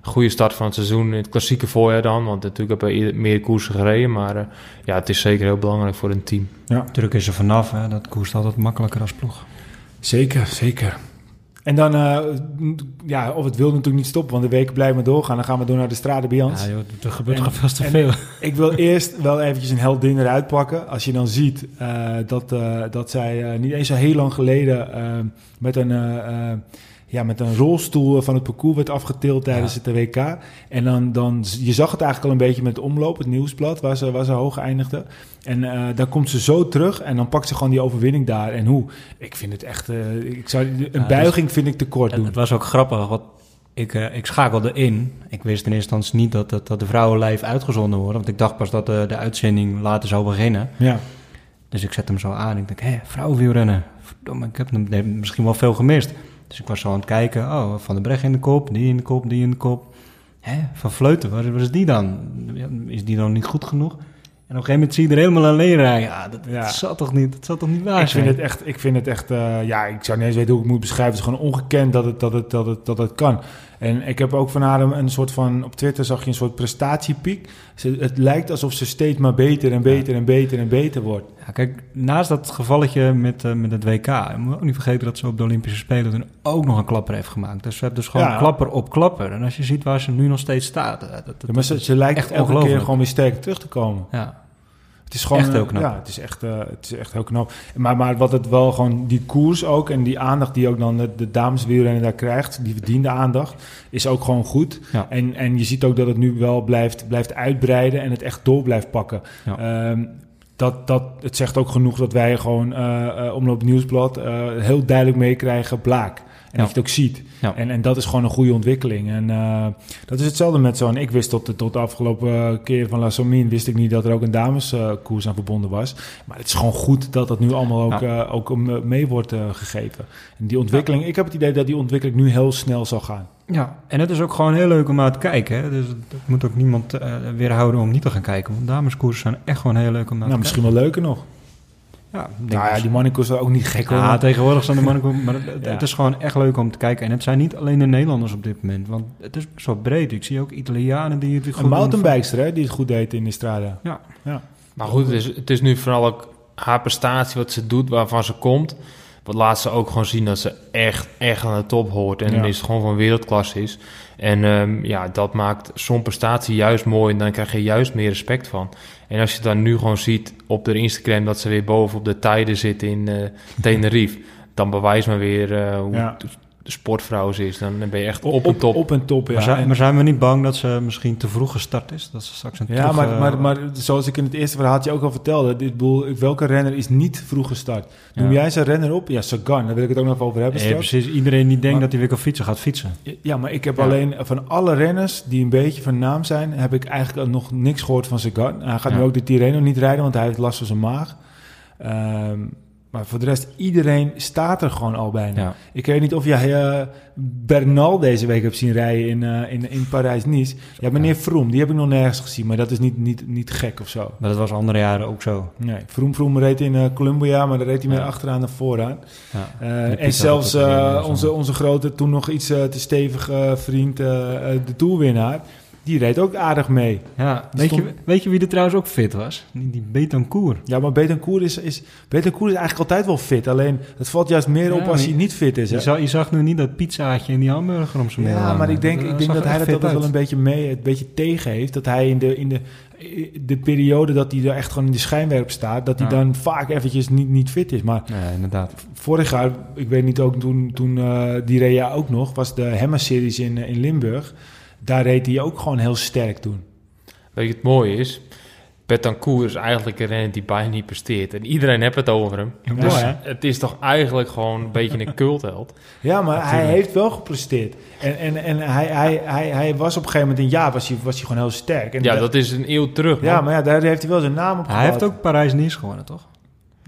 Speaker 1: goede start van het seizoen. In het klassieke voorjaar dan. Want natuurlijk hebben we meer koersen gereden. Maar ja, het is zeker heel belangrijk voor een team.
Speaker 3: Ja. Druk is er vanaf. Hè. Dat koerst altijd makkelijker als ploeg.
Speaker 2: Zeker, zeker. En dan, uh, ja, of het wil natuurlijk niet stoppen, want de weken blijven maar doorgaan. Dan gaan we door naar de Strade Bians.
Speaker 3: Ja, joh, er gebeurt en, vast te veel.
Speaker 2: Ik wil eerst wel eventjes een heldin eruit pakken. Als je dan ziet uh, dat, uh, dat zij niet eens zo heel lang geleden met een ja, met een rolstoel van het parcours werd afgetild tijdens het WK. En dan, dan, je zag het eigenlijk al een beetje met het omloop, het nieuwsblad, waar ze, waar ze hoog eindigde. En uh, dan komt ze zo terug en dan pakt ze gewoon die overwinning daar. En hoe? Ik vind het echt, uh, ik zou, een ja, buiging dus, vind ik te kort doen.
Speaker 3: Het was ook grappig, wat ik, uh, ik schakelde in. Ik wist in eerste instantie niet dat, dat, dat de vrouwen live uitgezonden worden. Want ik dacht pas dat de, de uitzending later zou beginnen.
Speaker 2: Ja.
Speaker 3: Dus ik zet hem zo aan. Ik denk, hé, vrouwenwielrennen. Verdomme, ik heb hem misschien wel veel gemist. Dus ik was zo aan het kijken, oh, Van de Brecht in de kop, die in de kop, die in de kop. Hè, van Vleuten, waar, waar is die dan? Is die dan niet goed genoeg? En op een gegeven moment zie je er helemaal alleen rijden. Ja, dat, ja. dat zat toch niet, dat zat toch niet waar
Speaker 2: ik Vind het echt, ik vind het echt, uh, ja, ik zou niet eens weten hoe ik het moet beschrijven. Het is gewoon ongekend dat het, dat het, dat het, dat het kan. En ik heb ook van haar een soort van, op Twitter zag je een soort prestatiepiek. Ze, het lijkt alsof ze steeds maar beter en beter en beter en beter wordt.
Speaker 3: Ja, kijk, naast dat gevalletje met, uh, met het WK, moet ook niet vergeten dat ze op de Olympische Spelen toen ook nog een klapper heeft gemaakt. Dus ze hebben dus gewoon ja. klapper op klapper. En als je ziet waar ze nu nog steeds staat. Dat,
Speaker 2: dat, ja, maar ze, ze lijkt elke keer gewoon weer sterk terug te komen.
Speaker 3: Ja.
Speaker 2: Het is gewoon
Speaker 3: Echt heel
Speaker 2: eh,
Speaker 3: knap.
Speaker 2: Ja, het is echt, eh, het is echt heel knap. Maar, maar wat het wel gewoon, die koers ook en die aandacht die ook dan de, de dameswielrennen daar krijgt, die verdiende aandacht, is ook gewoon goed.
Speaker 3: Ja.
Speaker 2: En, en je ziet ook dat het nu wel blijft, blijft uitbreiden en het echt door blijft pakken.
Speaker 3: Ja.
Speaker 2: Ehm, dat, dat, het zegt ook genoeg dat wij gewoon eh eh, Omloop Nieuwsblad heel duidelijk meekrijgen, blaak. En dat je het ook ziet. En, en dat is gewoon een goede ontwikkeling. En eh, dat is hetzelfde met zo'n... Ik wist tot de, tot de afgelopen keer van La Sommin... wist ik niet dat er ook een dameskoers aan verbonden was. Maar het is gewoon goed dat dat nu allemaal ook, eh, ook eh, mee wordt gegeven. En die ontwikkeling... Ik heb het idee dat die ontwikkeling nu heel snel zal gaan.
Speaker 3: Ja, en het is ook gewoon heel leuk om naar te kijken. Hè? Dus het moet ook niemand eh, weerhouden om niet te gaan kijken. Want dameskoersen zijn echt gewoon heel leuk om naar
Speaker 2: Nou,
Speaker 3: te
Speaker 2: misschien wel leuker nog.
Speaker 3: Ja,
Speaker 2: Nou ja,
Speaker 3: dat-
Speaker 2: die mannenkoers is ook niet gek hoor.
Speaker 3: Ja, tegenwoordig zijn de mannen... Maar het,
Speaker 2: Ja.
Speaker 3: het is gewoon echt leuk om te kijken. En het zijn niet alleen de Nederlanders op dit moment. Want het is best wel breed. Ik zie ook Italianen die het goed
Speaker 2: een
Speaker 3: doen.
Speaker 2: mountainbikester hè, die het goed deed in de Strada.
Speaker 3: Ja.
Speaker 2: ja.
Speaker 1: Maar goed, het is, het is nu vooral ook haar prestatie, wat ze doet, waarvan ze komt. Wat laat ze ook gewoon zien dat ze echt, echt aan de top hoort. En
Speaker 2: Ja.
Speaker 1: is het gewoon van wereldklasse is. En ehm, ja, dat maakt zo'n prestatie juist mooi. En dan krijg je juist meer respect van. En als je dan nu gewoon ziet op de Instagram dat ze weer boven op de tijden zit in eh Tenerife. Dan bewijst maar weer eh, hoe
Speaker 2: Ja.
Speaker 1: De sportvrouw ze is. Dan ben je echt op, en top.
Speaker 2: Op en top, ja.
Speaker 3: Maar, zijn,
Speaker 2: En-
Speaker 3: maar zijn we niet bang dat ze misschien te vroeg gestart is? Dat ze straks een
Speaker 2: Ja,
Speaker 3: terug,
Speaker 2: maar,
Speaker 3: eh,
Speaker 2: maar, maar zoals ik in het eerste verhaaltje ook al vertelde, dit boel, welke renner is niet vroeg gestart? Noem
Speaker 3: Ja.
Speaker 2: jij zijn renner op? Ja, Sagan, daar wil ik het ook nog over hebben
Speaker 3: Ja, precies. Iedereen die denkt
Speaker 2: Maar-
Speaker 3: dat hij weer kan fietsen, gaat fietsen.
Speaker 2: Ja, maar ik heb
Speaker 3: Ja.
Speaker 2: alleen van alle renners die een beetje van naam zijn, heb ik eigenlijk nog niks gehoord van Sagan. Hij gaat nu ook de Tirreno niet rijden, want hij heeft last van zijn maag. Ehm, maar voor de rest, iedereen staat er gewoon al bijna.
Speaker 3: Ja.
Speaker 2: Ik weet niet of jij eh, Bernal deze week hebt zien rijden in, eh, in, in Parijs-Nice. Ja, meneer Vroom, die heb ik nog nergens gezien, maar dat is niet, niet, niet gek of zo.
Speaker 3: Maar dat was andere jaren ook zo.
Speaker 2: Nee, Vroom Vroom reed in eh, Columbia, maar daar reed hij meer
Speaker 3: Ja.
Speaker 2: achteraan dan vooraan.
Speaker 3: Ja.
Speaker 2: En zelfs onze, onze grote, toen nog iets te stevige vriend, de toerwinnaar, die reed ook aardig mee.
Speaker 3: Ja, weet, je, weet je wie er trouwens ook fit was? Die, die Betancourt.
Speaker 2: Ja, maar Betancourt is, is, Betancourt is eigenlijk altijd wel fit. Alleen, het valt juist meer
Speaker 3: Ja,
Speaker 2: op als hij niet fit is.
Speaker 3: Je zag, je zag nu niet dat pizzaatje en die hamburger om zijn middel
Speaker 2: Ja,
Speaker 3: hangen.
Speaker 2: maar ik denk, ik denk
Speaker 3: zag
Speaker 2: dat hij dat altijd wel een beetje mee, een beetje tegen heeft. Dat hij in de, in de, de periode dat hij er echt gewoon in de schijnwerp staat, dat hij
Speaker 3: Ja.
Speaker 2: dan vaak eventjes niet, niet fit is. Maar
Speaker 3: Ja, inderdaad.
Speaker 2: vorig jaar, ik weet niet ook toen, toen eh, die reed ook nog, was de Hemmer-series in, eh, in Limburg. Daar reed hij ook gewoon heel sterk toen.
Speaker 1: Weet je, het mooie is... Betancourt is eigenlijk een renner die bijna niet presteert. En iedereen heeft het over hem.
Speaker 3: Ja,
Speaker 1: dus
Speaker 3: mooi,
Speaker 1: het is toch eigenlijk gewoon een beetje een cultheld.
Speaker 2: Ja, maar hij heeft wel gepresteerd. En, en, en hij, hij, hij, hij was op een gegeven moment in ja, was hij, was hij gewoon heel sterk. En
Speaker 1: Ja,
Speaker 2: dat-
Speaker 1: dat is een eeuw terug.
Speaker 2: ja, maar ja, daar heeft hij wel zijn naam op
Speaker 3: Hij heeft ook Parijs-Nice gewonnen, toch?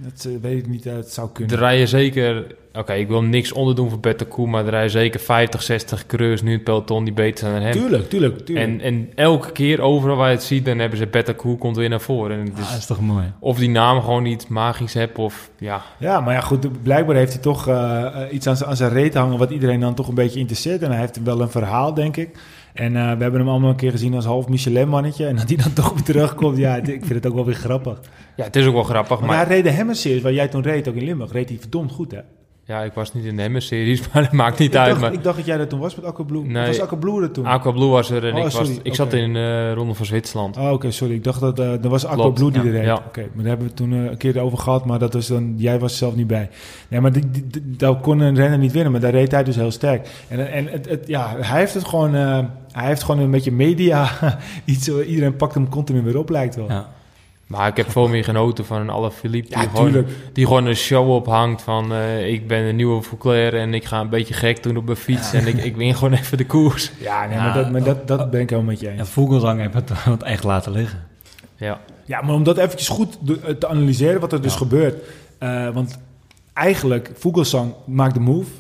Speaker 2: Dat eh, weet ik niet, het zou kunnen.
Speaker 1: rijden zeker... Oké, ik wil niks onderdoen voor Betancourt... maar rijden zeker 50, 60 coureurs nu het peloton die beter zijn dan hem.
Speaker 2: Tuurlijk, tuurlijk, tuurlijk.
Speaker 1: En, en elke keer overal waar je het ziet... dan hebben ze Betancourt komt weer naar voren. En het
Speaker 3: Ja,
Speaker 1: is,
Speaker 3: dat is toch mooi.
Speaker 1: of die naam gewoon iets magisch hebt of... Ja,
Speaker 2: Ja, maar ja, goed, blijkbaar heeft hij toch eh, eh, iets aan, zijn- aan zijn reet hangen... wat iedereen dan toch een beetje interesseert. En hij heeft wel een verhaal, denk ik. En eh, we hebben hem allemaal een keer gezien als half Michelin-mannetje. En dat hij dan toch weer terugkomt, ja, het- ik vind het ook wel weer grappig.
Speaker 1: ja, het is ook wel grappig.
Speaker 2: Maar,
Speaker 1: Maar
Speaker 2: hij reed de Hemmer-series, waar jij toen reed, ook in Limburg, reed hij verdomd goed, hè?
Speaker 1: Ja, ik was niet in de Hemmer-series... maar dat maakt niet
Speaker 2: ik,
Speaker 1: uit.
Speaker 2: dacht,
Speaker 1: Maar
Speaker 2: ik dacht dat jij er toen was met Aqua Blue.
Speaker 1: Nee.
Speaker 2: Was Aqua Blue er toen?
Speaker 1: Aqua Blue was er en
Speaker 2: Oh,
Speaker 1: ik, was,
Speaker 2: sorry,
Speaker 1: ik zat in de Ronde van Zwitserland.
Speaker 2: Oh, oké, sorry. Ik dacht dat eh er was Aqua
Speaker 1: Klopt,
Speaker 2: Blue die
Speaker 1: ja,
Speaker 2: er reed.
Speaker 1: ja.
Speaker 2: Oké, maar daar hebben we het toen eh, een keer over gehad, maar dat was dan, jij was er zelf niet bij. Nee, maar die, die, die- daar kon een renner niet winnen, maar daar reed hij dus heel sterk. En, en het, het, ja, hij heeft het gewoon, eh, hij heeft gewoon een beetje media, iets, iedereen pakt hem continu weer op, lijkt wel.
Speaker 3: Ja.
Speaker 1: Maar ik heb veel meer genoten van een Alaphilippe die,
Speaker 2: Ja,
Speaker 1: gewoon,
Speaker 2: tuurlijk.
Speaker 1: die gewoon een show ophangt van eh, ik ben een nieuwe Fouclair en ik ga een beetje gek doen op mijn fiets en ik, ik win gewoon even de koers.
Speaker 2: Ja, nee,
Speaker 3: Ja,
Speaker 2: maar, dat, maar dat, dat ben ik helemaal met je eens.
Speaker 3: En Vogelsang heeft het wat echt laten liggen.
Speaker 1: Ja,
Speaker 2: Ja, maar om dat eventjes goed eh, te analyseren wat er dus
Speaker 3: Ja.
Speaker 2: gebeurt. Eh, want eigenlijk, Vogelsang maakt de move.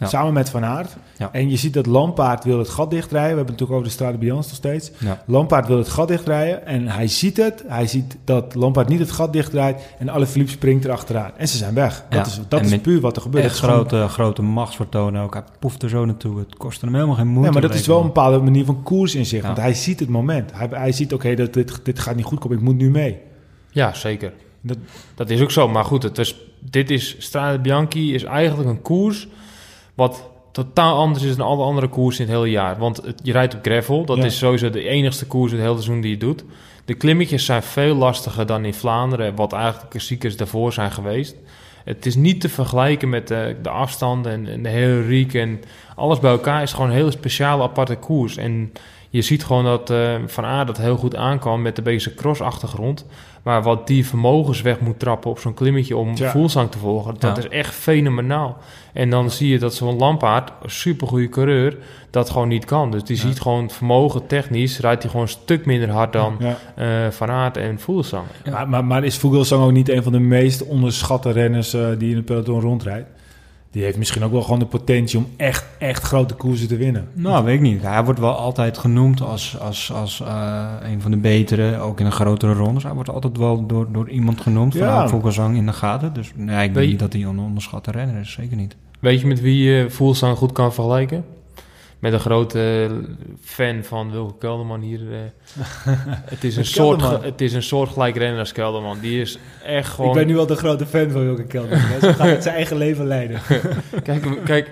Speaker 3: Ja.
Speaker 2: Samen met Van Aert.
Speaker 3: Ja.
Speaker 2: En je ziet dat Lampaard wil het gat dichtrijden. We hebben het natuurlijk over de Strade Bianche nog steeds.
Speaker 3: Ja.
Speaker 2: Lampaard wil het gat dichtrijden. En hij ziet het. Hij ziet dat Lampaard niet het gat dichtdraait. En Alaphilippe springt erachteraan. En ze zijn weg. Dat is, dat is puur wat er gebeurt.
Speaker 3: Echt
Speaker 2: gewoon-
Speaker 3: grote, grote machtsvertonen ook. Hij poeft er zo naartoe. Het kostte hem helemaal geen moeite.
Speaker 2: Ja, maar dat is wel een bepaalde manier van koers in zich.
Speaker 3: Ja.
Speaker 2: Want hij ziet het moment. Hij, hij ziet, oké, dat dit, dit gaat niet goed komen. Ik moet nu mee.
Speaker 1: ja zeker.
Speaker 2: Dat,
Speaker 1: Dat is ook zo. Maar goed, het is, dit is Strade Bianchi is eigenlijk een koers wat totaal anders is dan alle andere koersen in het hele jaar. Want het, je rijdt op gravel. Dat
Speaker 2: Ja.
Speaker 1: is sowieso de enigste koers het hele seizoen die je doet. De klimmetjes zijn veel lastiger dan in Vlaanderen, wat eigenlijk de klassiekers daarvoor zijn geweest. Het is niet te vergelijken met de, de afstanden en, en de hele riek en alles bij elkaar is gewoon een hele speciale aparte koers. En je ziet gewoon dat uh, Van Aert dat heel goed aankwam met de beetje cross-achtergrond. Maar wat die vermogens weg moet trappen op zo'n klimmetje om ja. te volgen, dat is echt fenomenaal. En dan zie je dat zo'n Lampaard, een supergoeie coureur, dat gewoon niet kan. Dus die ziet gewoon vermogen technisch, rijdt hij gewoon een stuk minder hard dan uh, Van Aert en Voelsang.
Speaker 2: Maar, maar, maar, is Vogelsang ook niet een van de meest onderschatte renners uh, die in het peloton rondrijdt? Die heeft misschien ook wel gewoon de potentie om echt, echt grote koersen te winnen.
Speaker 3: Nou, weet ik niet. Hij wordt wel altijd genoemd als, als, als uh, een van de betere, ook in de grotere rondes. Hij wordt altijd wel door, door iemand genoemd, ja. Vogelsang in de gaten. Dus nee, ik weet niet dat hij een onderschatte renner is, zeker niet.
Speaker 1: Weet je met wie je uh, Voelsang goed kan vergelijken? Met een grote fan van Wilke Kelderman hier. Uh, het, is een soort, het is een soort gelijk renner als Kelderman. Die is echt gewoon...
Speaker 2: Ik ben nu al de grote fan van Wilke Kelderman. Hij gaat het zijn eigen leven leiden.
Speaker 1: kijk, kijk,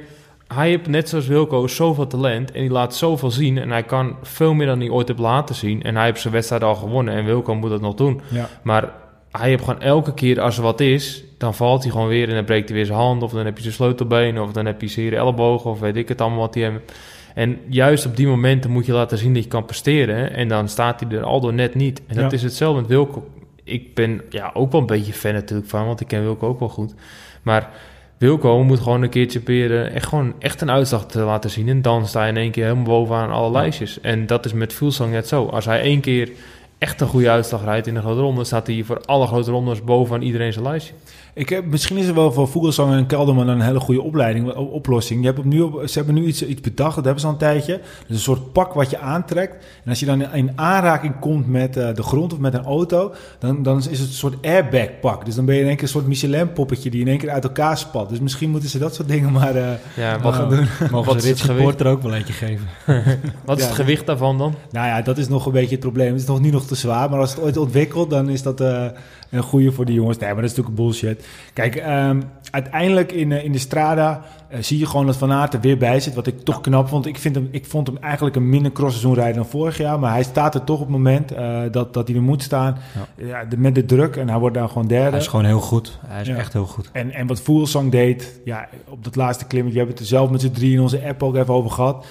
Speaker 1: hij heeft net zoals Wilco zoveel talent en die laat zoveel zien. En hij kan veel meer dan hij ooit heeft laten zien. En hij heeft zijn wedstrijd al gewonnen en Wilco moet dat nog doen. Ja. Maar hij heeft gewoon elke keer als er wat is, dan valt hij gewoon weer en dan breekt hij weer zijn hand. Of dan heb je zijn sleutelbeen of dan heb je zijn ellebogen of weet ik het allemaal wat hij heeft. En juist op die momenten moet je laten zien dat je kan presteren. En dan staat hij er al door net niet. En dat is hetzelfde met Wilco. Ik ben ja, ook wel een beetje fan natuurlijk van, want ik ken Wilco ook wel goed. Maar Wilco moet gewoon een keertje proberen echt, gewoon echt een uitslag te laten zien. En dan sta je in één keer helemaal bovenaan alle lijstjes. En dat is met Fuglsang net zo. Als hij één keer echt een goede uitslag rijdt in de grote ronde, staat hij voor alle grote rondes bovenaan iedereen zijn lijstje.
Speaker 2: Ik heb, misschien is er wel voor Vogelsang en Kelderman een hele goede opleiding, oplossing. Je hebt nu ze hebben nu iets, iets bedacht, dat hebben ze al een tijdje. Dat is een soort pak wat je aantrekt. En als je dan in aanraking komt met uh, de grond of met een auto, dan, dan is het een soort airbag pak. Dus dan ben je in één keer een soort Michelin poppetje die in één keer uit elkaar spat. Dus misschien moeten ze dat soort dingen maar, uh,
Speaker 3: ja, gaan doen. Mogen wat ze dit support er ook wel eentje geven.
Speaker 1: wat is het gewicht daarvan dan?
Speaker 2: Nou ja, dat is nog een beetje het probleem. Het is nog niet nog te zwaar, maar als het ooit ontwikkelt, dan is dat... Uh, een goede voor die jongens. Nee, maar dat is natuurlijk bullshit. Kijk, um, uiteindelijk in, uh, in de Strada uh, zie je gewoon dat Van Aert er weer bij zit. Wat ik toch knap vond. Ik, vind hem, ik vond hem eigenlijk een minder crossseizoen rijden dan vorig jaar. Maar hij staat er toch op het moment uh, dat, dat hij er moet staan. Ja. ja de, met de druk. En hij wordt daar gewoon derde.
Speaker 3: Hij is gewoon heel goed. Hij is ja. echt heel goed.
Speaker 2: En, en wat Voelsang deed, ja, op dat laatste klimmetje. We hebben het er zelf met z'n drie in onze app ook even over gehad.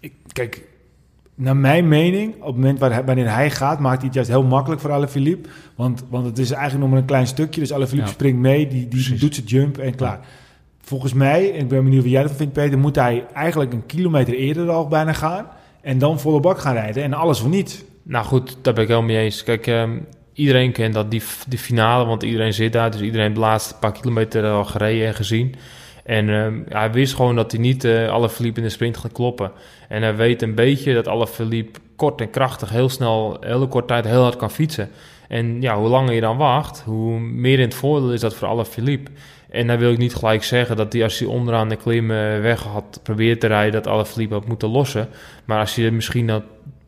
Speaker 2: Ik, kijk, naar mijn mening, op het moment waar, wanneer hij gaat, maakt hij het juist heel makkelijk voor Alaphilippe. Want, want het is eigenlijk nog maar een klein stukje. Dus Alaphilippe ja. springt mee, die, die doet zijn jump en klaar. Volgens mij, en ik ben benieuwd wat jij ervan vindt, Peter, moet hij eigenlijk een kilometer eerder al bijna gaan. En dan volle bak gaan rijden en alles of niet.
Speaker 1: Nou goed, daar ben ik helemaal mee eens. Kijk, um, iedereen kent dat, die, die finale, want iedereen zit daar. Dus iedereen heeft de laatste paar kilometer al gereden en gezien. En um, hij wist gewoon dat hij niet uh, alle verliep in de sprint gaat kloppen. En hij weet een beetje dat alle verliep kort en krachtig heel snel, hele korte tijd heel hard kan fietsen. En ja, hoe langer je dan wacht, hoe meer in het voordeel is dat voor alle verliep. En dan wil ik niet gelijk zeggen dat hij als hij onderaan de klim weg had probeerd te rijden, dat alle verliep had moeten lossen. Maar als je misschien dat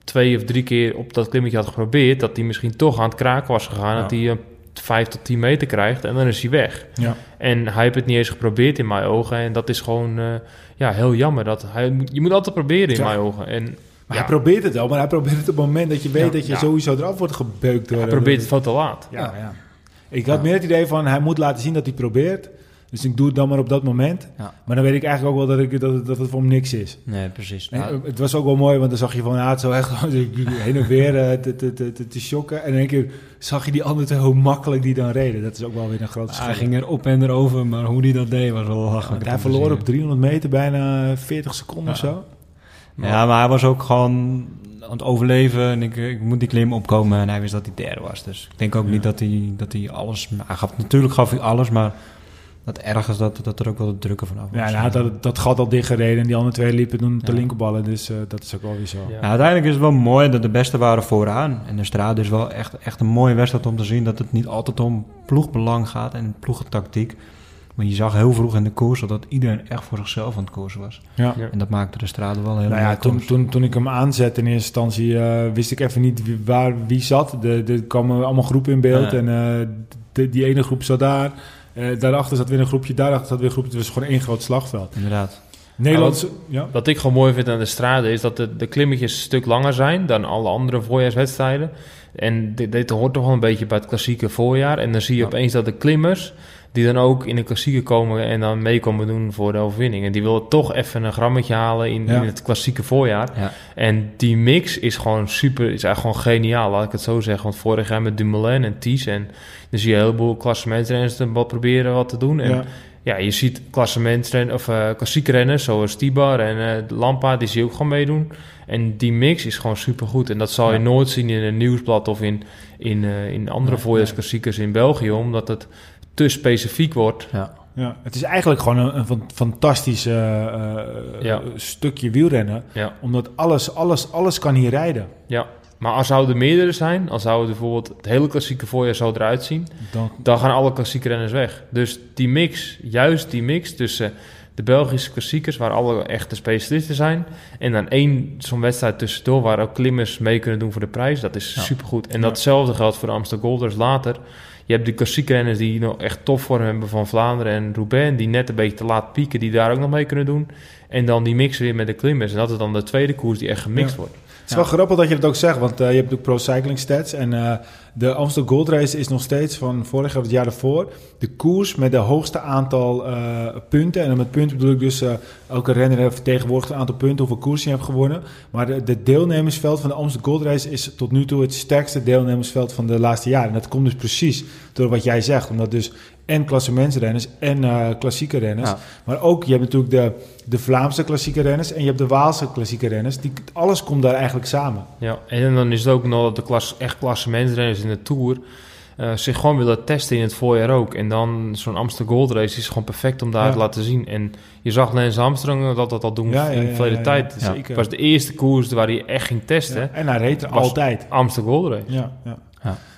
Speaker 1: twee of drie keer op dat klimmetje had geprobeerd, dat hij misschien toch aan het kraken was gegaan. Ja. Dat hij 5 tot 10 meter krijgt en dan is hij weg. Ja. En hij heeft het niet eens geprobeerd in mijn ogen. En dat is gewoon uh, ja, heel jammer. Dat hij, je moet altijd proberen in mijn ogen. En,
Speaker 2: maar ja. hij probeert het wel, maar hij probeert het op het moment dat je weet dat je sowieso eraf wordt gebeukt. Door,
Speaker 1: hij probeert het veel te laat.
Speaker 2: Ja, ja. Ik had meer het idee van hij moet laten zien dat hij probeert. Dus ik doe het dan maar op dat moment. Ja. Maar dan weet ik eigenlijk ook wel dat, ik, dat, het, dat het voor niks is.
Speaker 3: Nee, precies.
Speaker 2: En, nou, het was ook wel mooi, want dan zag je van Aert zo echt heen en weer uh, te, te, te, te shocken. En in één keer zag je die anderen hoe makkelijk die dan reden. Dat is ook wel weer een groot verschil.
Speaker 3: Hij ging er op en erover, maar hoe die dat deed was wel lachelijk.
Speaker 2: Ja, hij verloor op 300 meter bijna 40 seconden ja. of zo.
Speaker 3: Maar ja, maar hij was ook gewoon aan het overleven en ik, ik moet die klim opkomen en hij wist dat hij derde was. Dus ik denk ook niet dat hij, dat hij alles... Hij gaf, natuurlijk gaf hij alles, maar dat ergens dat, dat er ook wel de drukken vanaf
Speaker 2: was. Ja, nou, dat, dat gat al dichtgereden en die andere twee liepen toen de ja. linkerballen. Dus uh, dat is ook wel weer zo.
Speaker 3: Ja. uiteindelijk is het wel mooi dat de beste waren vooraan. En de straat is wel echt, echt een mooie wedstrijd om te zien dat het niet altijd om ploegbelang gaat en ploegentactiek. Maar je zag heel vroeg in de koers dat iedereen echt voor zichzelf aan het koersen was. Ja. En dat maakte de straat wel heel
Speaker 2: nou ja, toen, toen, toen ik hem aanzette in eerste instantie, uh, wist ik even niet wie, waar wie zat. Er kwamen allemaal groepen in beeld ja. en uh, de, die ene groep zat daar. Uh, daarachter zat weer een groepje, daarachter zat weer een groepje. Het was gewoon één groot slagveld.
Speaker 3: Inderdaad.
Speaker 2: Nederlandse,
Speaker 1: wat,
Speaker 2: ja.
Speaker 1: wat, ik gewoon mooi vind aan de straten is dat de, de klimmetjes een stuk langer zijn dan alle andere voorjaarswedstrijden. En dit, dit hoort toch wel een beetje bij het klassieke voorjaar. En dan zie je opeens dat de klimmers die dan ook in de klassieke komen en dan mee komen doen voor de overwinning. En die willen toch even een grammetje halen in, in het klassieke voorjaar. Ja. En die mix is gewoon super, is eigenlijk gewoon geniaal, laat ik het zo zeggen. Want vorig jaar met Dumoulin en Ties en dan zie je een heleboel klassementrenners wat proberen wat te doen. En ja, je ziet klassementrenners of uh, klassieke renners zoals Tibar en uh, Lampa, die zie je ook gewoon meedoen. En die mix is gewoon super goed. En dat zal je nooit zien in een nieuwsblad of in, in, uh, in andere ja, voorjaarsklassiekers in België, omdat het te specifiek wordt.
Speaker 2: Ja. Ja, het is eigenlijk gewoon een, een fantastisch uh, stukje wielrennen. Ja. Omdat alles, alles, alles kan hier rijden.
Speaker 1: Ja, maar als zouden er meerdere zijn, als zouden bijvoorbeeld het hele klassieke voorjaar zo eruit zien, dan, dan gaan alle klassieke renners weg. Dus die mix, juist die mix tussen de Belgische klassiekers, waar alle echte specialisten zijn, en dan één zo'n wedstrijd tussendoor waar ook klimmers mee kunnen doen voor de prijs, dat is ja. supergoed. En datzelfde geldt voor de Amsterdam Golders later. Je hebt de klassieke renners die nog echt tof vorm hebben van Vlaanderen en Roubaix. Die net een beetje te laat pieken, die daar ook nog mee kunnen doen. En dan die mixen weer met de klimmers. En dat is dan de tweede koers die echt gemixt wordt.
Speaker 2: Het is wel grappig dat je dat ook zegt, want uh, je hebt ook Pro Cycling Stats. En uh, de Amsterdam Gold Race is nog steeds van vorig jaar of het jaar ervoor de koers met de hoogste aantal uh, punten. En met punten bedoel ik dus elke renner heeft vertegenwoordigd een aantal punten, hoeveel koers je hebt gewonnen. Maar de, de deelnemersveld van de Amsterdam Gold Race is tot nu toe het sterkste deelnemersveld van de laatste jaren. En dat komt dus precies door wat jij zegt, omdat dus en klassementsrenners en uh, klassieke renners. Maar ook, je hebt natuurlijk de, de Vlaamse klassieke renners en je hebt de Waalse klassieke renners. Die, alles komt daar eigenlijk samen.
Speaker 1: Ja, en dan is het ook nog dat de klas, echt klassementsrenners in de Tour... Uh, zich gewoon willen testen in het voorjaar ook. En dan zo'n Amsterdam Gold Race is gewoon perfect om daar te laten zien. En je zag Lance Armstrong dat dat al doen ja, in de verleden tijd. Zeker. Het was de eerste koers waar hij echt ging testen.
Speaker 2: En hij reed er altijd.
Speaker 1: Amsterdam Gold Race.
Speaker 2: Ja, ja.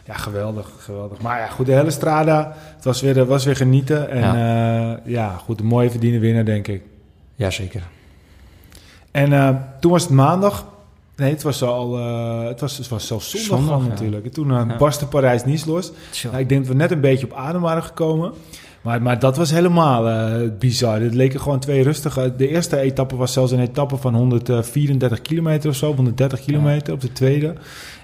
Speaker 2: Ja, geweldig, geweldig. Maar ja, goed, de hele Strada, het was weer, was weer genieten. En ja, uh, ja goed, een mooie verdiende winnaar, denk ik.
Speaker 3: Jazeker.
Speaker 2: En uh, toen was het maandag. Nee, het was al, uh, het was, het was zelfs zondag, natuurlijk. En toen barstte Parijs-Nice los. Nou, ik denk dat we net een beetje op adem waren gekomen. Maar, maar dat was helemaal uh, bizar. Het leken gewoon twee rustige. De eerste etappe was zelfs een etappe van 134 kilometer of zo, 130 kilometer op de tweede.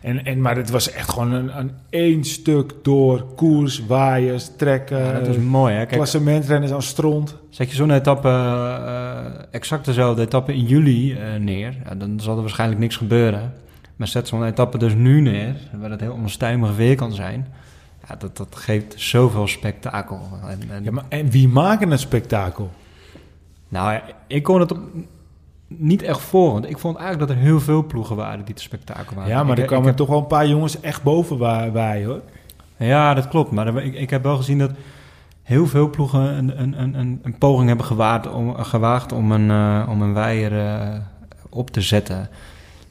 Speaker 2: En, en, maar het was echt gewoon een, een één stuk door koers, waaiers, trekken. Ja,
Speaker 3: dat is mooi, hè?
Speaker 2: Klassementrenners aan stront.
Speaker 3: Zet je zo'n etappe, uh, exact dezelfde etappe in juli uh, neer, ja, dan zal er waarschijnlijk niks gebeuren. Maar zet zo'n etappe dus nu neer, waar het heel onstuimig weer kan zijn ja, dat, dat geeft zoveel spektakel.
Speaker 2: En, en, ja, maar, en wie maken het spektakel?
Speaker 3: Nou, ik kon het op, niet echt voor. Want ik vond eigenlijk dat er heel veel ploegen waren die te spektakel waren.
Speaker 2: Ja, maar
Speaker 3: er
Speaker 2: kwamen toch wel een paar jongens echt boven bij, hoor.
Speaker 3: Ja, dat klopt. Maar ik, ik heb wel gezien dat heel veel ploegen een, een, een, een poging hebben gewaagd om, gewaagd om een, uh, om een weier uh, op te zetten.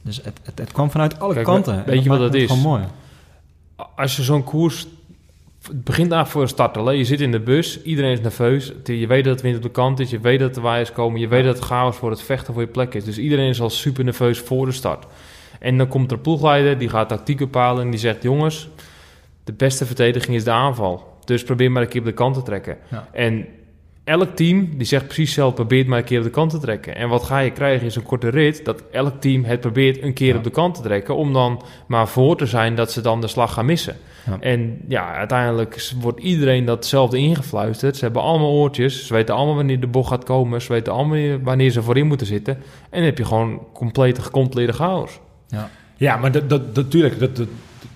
Speaker 3: Dus het, het, het kwam vanuit alle kanten.
Speaker 1: Weet je wat het is? mooi. Als je zo'n koers het begint eigenlijk voor een start Je zit in de bus, iedereen is nerveus. Je weet dat het wind op de kant is, je weet dat de waaiers komen, je weet dat het chaos voor het vechten voor je plek is. Dus iedereen is al super nerveus voor de start. En dan komt er een ploegleider, die gaat tactiek bepalen en die zegt: Jongens, de beste verdediging is de aanval. Dus probeer maar een keer op de kant te trekken. En elk team die zegt precies zelf, probeert maar een keer op de kant te trekken. En wat ga je krijgen is een korte rit, dat elk team het probeert een keer op de kant te trekken, om dan maar voor te zijn dat ze dan de slag gaan missen. En ja, uiteindelijk wordt iedereen datzelfde ingefluisterd. Ze hebben allemaal oortjes, ze weten allemaal wanneer de bocht gaat komen, ze weten allemaal wanneer ze voorin moeten zitten. En dan heb je gewoon complete gecontroleerde chaos.
Speaker 2: Ja, ja maar dat, dat, natuurlijk, dat, dat,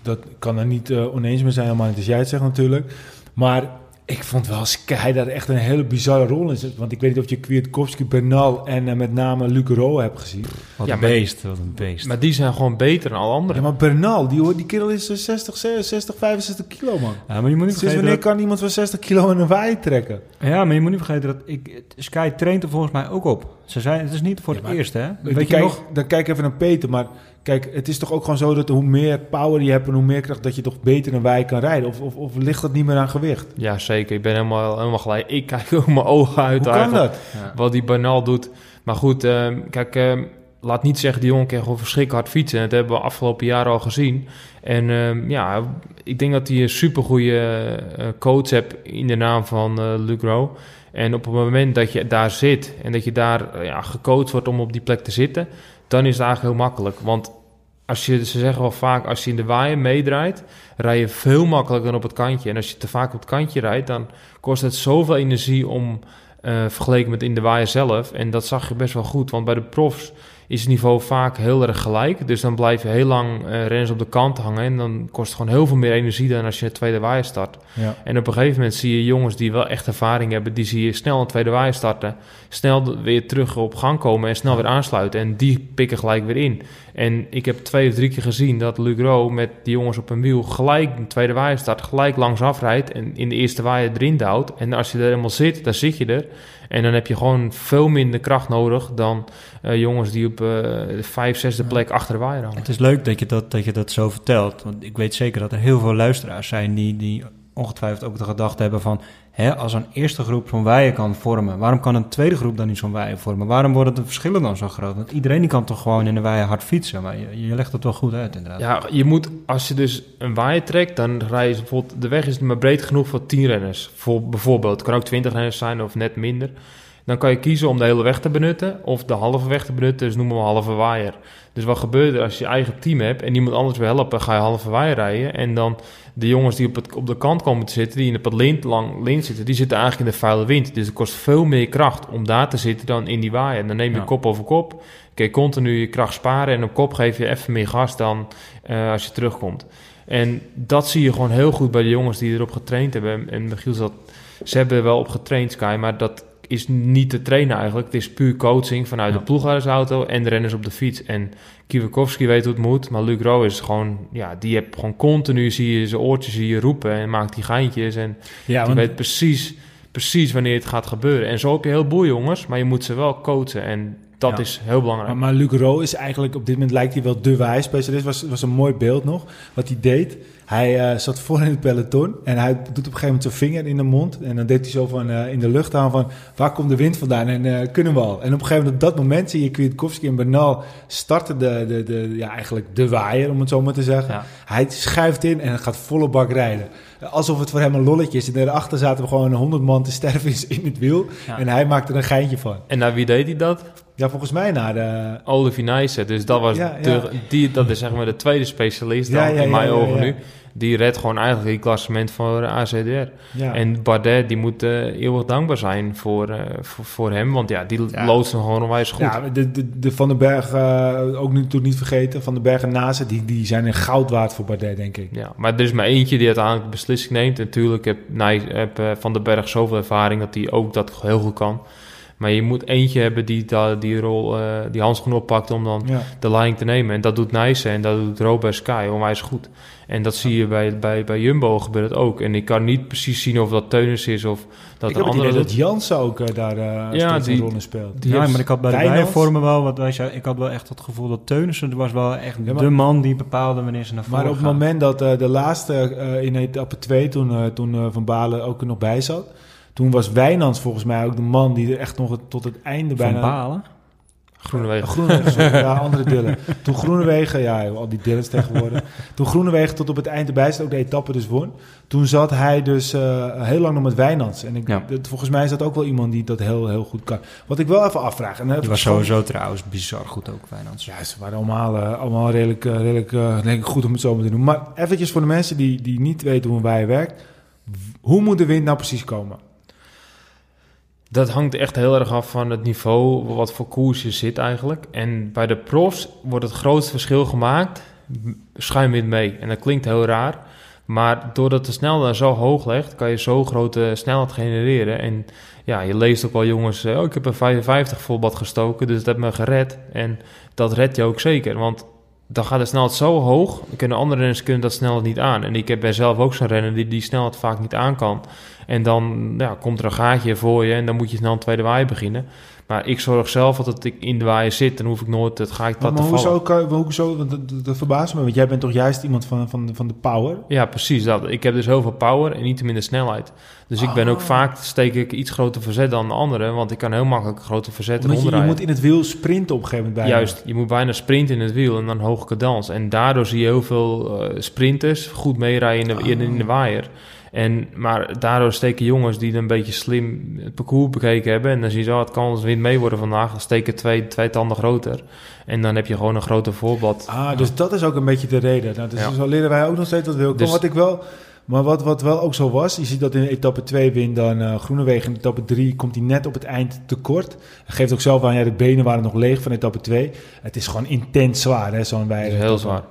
Speaker 2: dat kan er niet uh, oneens mee zijn, helemaal niet als jij het zegt natuurlijk. Maar ik vond wel Sky daar echt een hele bizarre rol in zit. Want ik weet niet of je Kwiatkowski, Bernal en uh, met name Luc Rowe hebt gezien.
Speaker 3: Wat een beest, wat een beest.
Speaker 1: Maar die zijn gewoon beter dan alle anderen.
Speaker 2: Ja, maar Bernal, die, die kerel is 60, 60, 65 kilo, man.
Speaker 3: Ja, maar je moet niet
Speaker 2: Sinds wanneer kan iemand van 60 kilo in een waai trekken?
Speaker 3: Ja, maar je moet niet vergeten dat ik, Sky traint er volgens mij ook op. Ze zijn, het is niet voor het eerst, hè?
Speaker 2: Weet je nog? Dan kijk even naar Peter, maar Kijk, het is toch ook gewoon zo dat hoe meer power je hebt en hoe meer kracht, dat je toch beter een wijk kan rijden? Of, of, of ligt dat niet meer aan gewicht?
Speaker 1: Ja, zeker. Ik ben helemaal, helemaal gelijk. Ik kijk ook mijn ogen uit.
Speaker 2: Hoe kan dat?
Speaker 1: Wat die Bernal doet. Maar goed, uh, kijk, uh, laat niet zeggen die jongen kan gewoon verschrikkelijk hard fietsen. Dat hebben we afgelopen jaren al gezien. En uh, ja, ik denk dat hij een supergoeie uh, coach hebt in de naam van uh, Luc Rowe. En op het moment dat je daar zit en dat je daar ja, gecoacht wordt om op die plek te zitten dan is het eigenlijk heel makkelijk. Want als je, ze zeggen wel vaak, als je in de waaier meedraait, rij je veel makkelijker dan op het kantje. En als je te vaak op het kantje rijdt, dan kost het zoveel energie om uh, vergeleken met in de waaier zelf. En dat zag je best wel goed, want bij de profs is het niveau vaak heel erg gelijk. Dus dan blijf je heel lang uh, renners op de kant hangen. En dan kost het gewoon heel veel meer energie dan als je het tweede waaier start. Ja. En op een gegeven moment zie je jongens die wel echt ervaring hebben, die zie je snel een tweede waaier starten. Snel weer terug op gang komen en snel weer aansluiten. En die pikken gelijk weer in. En ik heb twee of drie keer gezien dat Lugro met die jongens op een wiel gelijk een tweede waaier start, gelijk langs afrijdt en in de eerste waaier erin duwt. En als je er helemaal zit, dan zit je er. En dan heb je gewoon veel minder kracht nodig dan uh, jongens die op uh, de vijf, zesde plek achter de waaier hangen.
Speaker 3: Het is leuk dat je dat, dat je dat zo vertelt. Want ik weet zeker dat er heel veel luisteraars zijn die, die ongetwijfeld ook de gedachte hebben van... Als een eerste groep zo'n waaier kan vormen... waarom kan een tweede groep dan niet zo'n waaier vormen? Waarom worden de verschillen dan zo groot? Want iedereen die kan toch gewoon in de waaier hard fietsen? Maar je, je legt het wel goed uit inderdaad.
Speaker 1: Ja, je moet, als je dus een waaier trekt... dan rij je bijvoorbeeld... de weg is maar breed genoeg voor 10 renners. Voor, bijvoorbeeld, het kan ook 20 renners zijn of net minder... Dan kan je kiezen om de hele weg te benutten of de halve weg te benutten, dus noemen we halve waaier. Dus wat gebeurt er als je je eigen team hebt en iemand anders wil helpen, ga je halve waaier rijden. En dan de jongens die op, het, op de kant komen te zitten, die in het lint lang lint zitten, die zitten eigenlijk in de vuile wind. Dus het kost veel meer kracht om daar te zitten dan in die waaier. Dan neem je kop over kop, kun je continu je kracht sparen en op kop geef je even meer gas dan uh, als je terugkomt. En dat zie je gewoon heel goed bij de jongens die erop getraind hebben. En Michiel zat, ze hebben wel op getraind, Sky, maar dat is niet te trainen eigenlijk. Het is puur coaching vanuit de ploegleidersauto en de renners op de fiets. En Kiewinkowski weet hoe het moet, maar Luc Rowe is gewoon... Ja, die hebt gewoon continu, zie je zijn oortjes je roepen en maakt die geintjes. En ja, die weet precies, precies wanneer het gaat gebeuren. En zo heb je heel boel jongens, maar je moet ze wel coachen. En dat is heel belangrijk.
Speaker 2: Maar, maar Luc Rowe is eigenlijk, op dit moment lijkt hij wel de wijspecialist. Was, was een mooi beeld nog, wat hij deed. Hij uh, zat voor in het peloton en hij doet op een gegeven moment zijn vinger in de mond. En dan deed hij zo van uh, in de lucht aan van waar komt de wind vandaan en uh, kunnen we al. En op een gegeven moment op dat moment zie je Kwiatkowski en Bernal starten de, de, de, ja, eigenlijk de waaier, om het zo maar te zeggen. Ja. Hij schuift in en gaat volle bak rijden. Alsof het voor hem een lolletje is. En daarachter zaten we gewoon honderd man te sterven in het wiel. Ja. En hij maakte er een geintje van.
Speaker 1: En naar wie deed hij dat?
Speaker 2: Ja, volgens mij naar de...
Speaker 1: Olivier Nijssen. Dus dat, was ja, de, die, dat is zeg maar de tweede specialist dan, in mijn ogen nu die redt gewoon eigenlijk het klassement voor ACDR. En Bardet, die moet uh, eeuwig dankbaar zijn voor, uh, voor, voor, hem, want ja, die ja. hem gewoon onwijs goed.
Speaker 2: Ja, de, de, de Van den Berg, uh, ook natuurlijk niet vergeten, Van den Berg en Nazen, die, die zijn een goud waard voor Bardet, denk ik.
Speaker 1: Ja, maar er is maar eentje die uiteindelijk de beslissing neemt. En natuurlijk heb, nee, heb Van den Berg zoveel ervaring dat hij ook dat heel goed kan. Maar je moet eentje hebben die da, die rol, uh, die handschoen oppakt om dan de leiding te nemen. En dat doet Nijssen en dat doet Robert Sky onwijs goed. En dat zie je bij, bij, bij Jumbo gebeurt het ook. En ik kan niet precies zien of dat Teunis is of dat
Speaker 2: ik
Speaker 1: een andere...
Speaker 2: Ik dat Jans ook uh, daar uh, ja, die, een rol in speelt.
Speaker 3: Die ja, maar ik had bij de vormen wel, wat wij zei, ik had wel echt het gevoel dat Teunissen was wel echt ja, maar, de man die bepaalde wanneer ze naar voren
Speaker 2: Maar op het moment dat uh, de laatste in etappe 2, toen, toen Van Balen ook er nog bij zat... Toen was Wijnands volgens mij ook de man die er echt nog tot het einde
Speaker 3: bijna...
Speaker 2: Van
Speaker 3: Balen?
Speaker 1: Groenewegen.
Speaker 2: Groenewegen, ja, andere dillen. Toen Groenewegen, ja, al die dillens tegenwoordig. Toen Groenewegen tot op het eind erbij zat, ook de etappe dus won. Toen zat hij dus uh, heel lang nog met Wijnands. En ik, ja. dat, volgens mij is dat ook wel iemand die dat heel, heel goed kan. Wat ik wel even afvraag... En
Speaker 3: die was sowieso trouwens bizar goed ook, Wijnands.
Speaker 2: Ja, ze waren allemaal, uh, allemaal redelijk, uh, redelijk denk ik goed om het zo te doen. Maar eventjes voor de mensen die, die niet weten hoe wij werkt. Hoe moet de wind nou precies komen?
Speaker 1: Dat hangt echt heel erg af van het niveau, wat voor koers je zit eigenlijk. En bij de profs wordt het grootste verschil gemaakt, schuimwind mee. En dat klinkt heel raar, maar doordat de snelheid zo hoog legt, kan je zo grote snelheid genereren. En ja, je leest ook wel jongens, oh, ik heb een 55 volbad gestoken, dus dat heeft me gered. En dat redt je ook zeker, want dan gaat de snelheid zo hoog, kunnen andere renners kunnen dat snelheid niet aan. En ik heb bij zelf ook zo'n renner die die snelheid vaak niet aan kan. En dan ja, komt er een gaatje voor je en dan moet je snel een tweede waai beginnen. Maar ik zorg zelf dat ik in de waaier zit, dan hoef ik nooit het ga ik dat
Speaker 2: maar,
Speaker 1: maar
Speaker 2: hoezo, kan, hoezo, want dat, dat verbaast me, want jij bent toch juist iemand van, van, van de power?
Speaker 1: Ja, precies dat. Ik heb dus heel veel power en niet te minder snelheid. Dus ik ben ook ah. vaak, steek ik iets groter verzet dan de anderen, want ik kan heel makkelijk grote verzet
Speaker 2: eronder je, je moet in het wiel sprinten op een gegeven moment
Speaker 1: bijna. Juist, je moet bijna sprinten in het wiel en dan hoge cadans. En daardoor zie je heel veel uh, sprinters goed meerijden in de, in, in de waaier. En, maar daardoor steken jongens die een beetje slim het parcours bekeken hebben... en dan zie je zo, het kan als wind mee worden vandaag, dan steken twee, twee tanden groter. En dan heb je gewoon een groter voorblad.
Speaker 2: Ah, dus dat is ook een beetje de reden. Nou, dus ja. zo leren wij ook nog steeds wat wil. Dus, wat ik wel... Maar wat, wat wel ook zo was, je ziet dat in etappe 2 wint dan uh, Groenewegen. In etappe 3 komt hij net op het eind tekort. Hij geeft ook zelf aan, ja, de benen waren nog leeg van etappe 2. Het is gewoon intens zwaar, hè, zo'n wijder.
Speaker 1: Heel zwaar.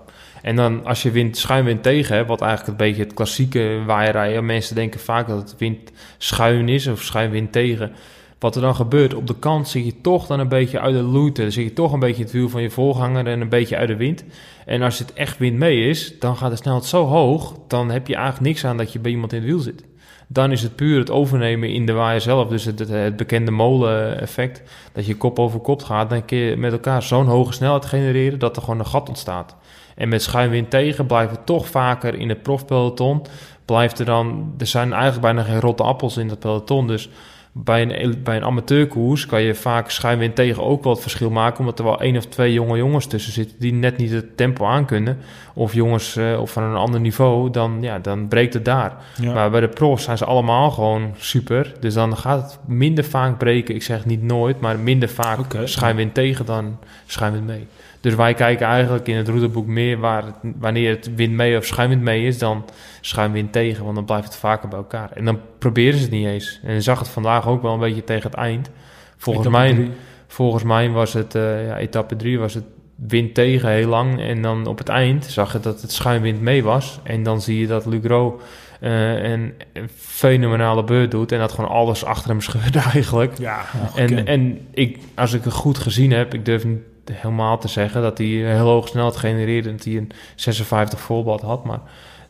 Speaker 1: En dan als je wind, schuin tegen hebt, wat eigenlijk een beetje het klassieke waaierrijden. Mensen denken vaak dat het wind schuin is of schuin tegen. Wat er dan gebeurt, op de kant zie je toch dan een beetje uit de loete. Dan zie je toch een beetje het wiel van je voorganger en een beetje uit de wind. En als het echt wind mee is, dan gaat de snelheid zo hoog, dan heb je eigenlijk niks aan dat je bij iemand in het wiel zit. Dan is het puur het overnemen in de waaier zelf. Dus het, het, bekende molen-effect. Dat je kop over kop gaat. Dan kun je met elkaar zo'n hoge snelheid genereren dat er gewoon een gat ontstaat. En met schuinwind tegen blijven we toch vaker in het profpeloton. Blijft er dan, er zijn eigenlijk bijna geen rotte appels in dat peloton. Dus bij een, bij een amateurkoers kan je vaak schuinwind tegen ook wel het verschil maken. Omdat er wel één of twee jonge jongens tussen zitten die net niet het tempo aan kunnen. Of jongens uh, of van een ander niveau, dan, ja, dan breekt het daar. Maar bij de pros zijn ze allemaal gewoon super. Dus dan gaat het minder vaak breken. Ik zeg niet nooit, maar minder vaak okay. schuinwind tegen dan schuinwind mee. Dus wij kijken eigenlijk in het routeboek meer waar wanneer het wind mee of schuimwind mee is, dan schuimwind tegen, want dan blijft het vaker bij elkaar. En dan proberen ze het niet eens. En je zag het vandaag ook wel een beetje tegen het eind. Volgens, mij, volgens mij was het, uh, ja, etappe 3 was het wind tegen heel lang. En dan op het eind zag je dat het schuimwind mee was. En dan zie je dat Lugro uh, een, een, fenomenale beurt doet. En dat gewoon alles achter hem scheurde eigenlijk. Ja, en, en ik, als ik het goed gezien heb, ik durf niet helemaal te zeggen dat hij heel hoog snelheid genereerde en dat hij een 56 voorblad had. Maar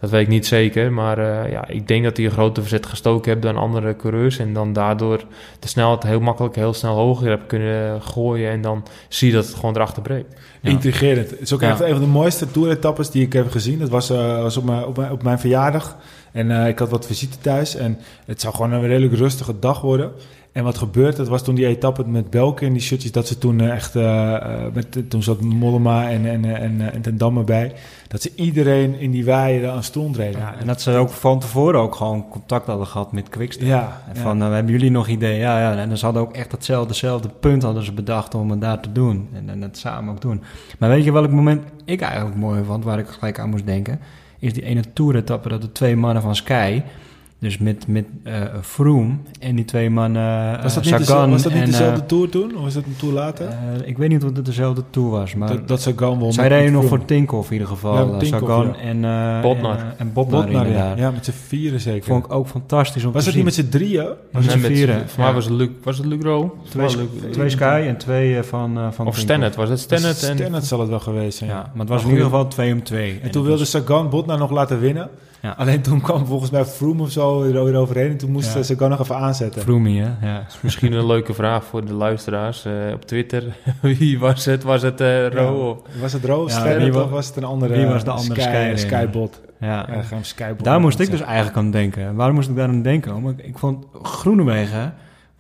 Speaker 1: dat weet ik niet zeker. Maar uh, ja, ik denk dat hij een groter verzet gestoken heeft dan andere coureurs. En dan daardoor de snelheid heel makkelijk heel snel hoger heb kunnen gooien. En dan zie je dat het gewoon erachter breekt.
Speaker 2: Ja. Intrigerend. Het is ook echt een van de mooiste toeretappes die ik heb gezien. Dat was, uh, was op, mijn, op, mijn, op mijn verjaardag. En uh, ik had wat visite thuis. En het zou gewoon een redelijk rustige dag worden. En wat gebeurt, dat was toen die etappe met Belken en die shirtjes, dat ze toen echt, uh, met, toen zat Mollema en, en, en, en Ten Damme bij, dat ze iedereen in die waaien aan stond reden. Ja,
Speaker 3: en dat ze ook van tevoren ook gewoon contact hadden gehad met Quickstep. Ja, en van, ja. hebben jullie nog ideeën? Ja, ja, en ze hadden ook echt hetzelfde, hetzelfde punt hadden ze bedacht om het daar te doen. En, en het samen ook doen. Maar weet je welk moment ik eigenlijk mooi vond, waar ik gelijk aan moest denken? Is die ene toeretappe dat de twee mannen van Sky dus met, met uh, Froome en die twee mannen,
Speaker 2: was dat niet, Sagan was dat niet dezelfde uh, tour toen? Of was dat een tour later?
Speaker 3: Uh, ik weet niet of het dezelfde tour was. Maar
Speaker 2: dat, dat Sagan won.
Speaker 3: Zij reden nog voor Tinkoff in ieder geval. Ja, Tinkoff, Sagan
Speaker 1: ja. en, Botnar.
Speaker 3: En, en Botnar, Botnar
Speaker 2: ja. ja, met z'n vieren zeker.
Speaker 3: Vond ik ook fantastisch om
Speaker 2: was
Speaker 3: te
Speaker 2: zien. Was het niet met z'n drieën?
Speaker 3: Was het vieren?
Speaker 1: Voor mij was het Luc, was het Luc Rowe?
Speaker 3: Twee, twee Sky en twee van, van
Speaker 1: Of Stennet, was het Stennet?
Speaker 2: En... Stennet zal het wel geweest zijn.
Speaker 3: Ja, maar het was in ieder geval twee om twee.
Speaker 2: En toen wilde Sagan Botnar nog laten winnen. Ja. Alleen toen kwam volgens mij Froome of zo er overheen en toen moesten ja. ze ook nog even aanzetten.
Speaker 3: Froome, hè? Ja.
Speaker 1: misschien een leuke vraag voor de luisteraars uh, op Twitter. wie was het? Was het uh, Ro?
Speaker 2: Ja. Was het Ro? Ja, wie was, was het een andere?
Speaker 3: Wie was de andere Sky,
Speaker 2: Sky Skybot?
Speaker 3: Ja. ja Skybot daar moest ik dus eigenlijk aan denken. Waarom moest ik daar aan denken? Omdat ik, ik vond Groenewegen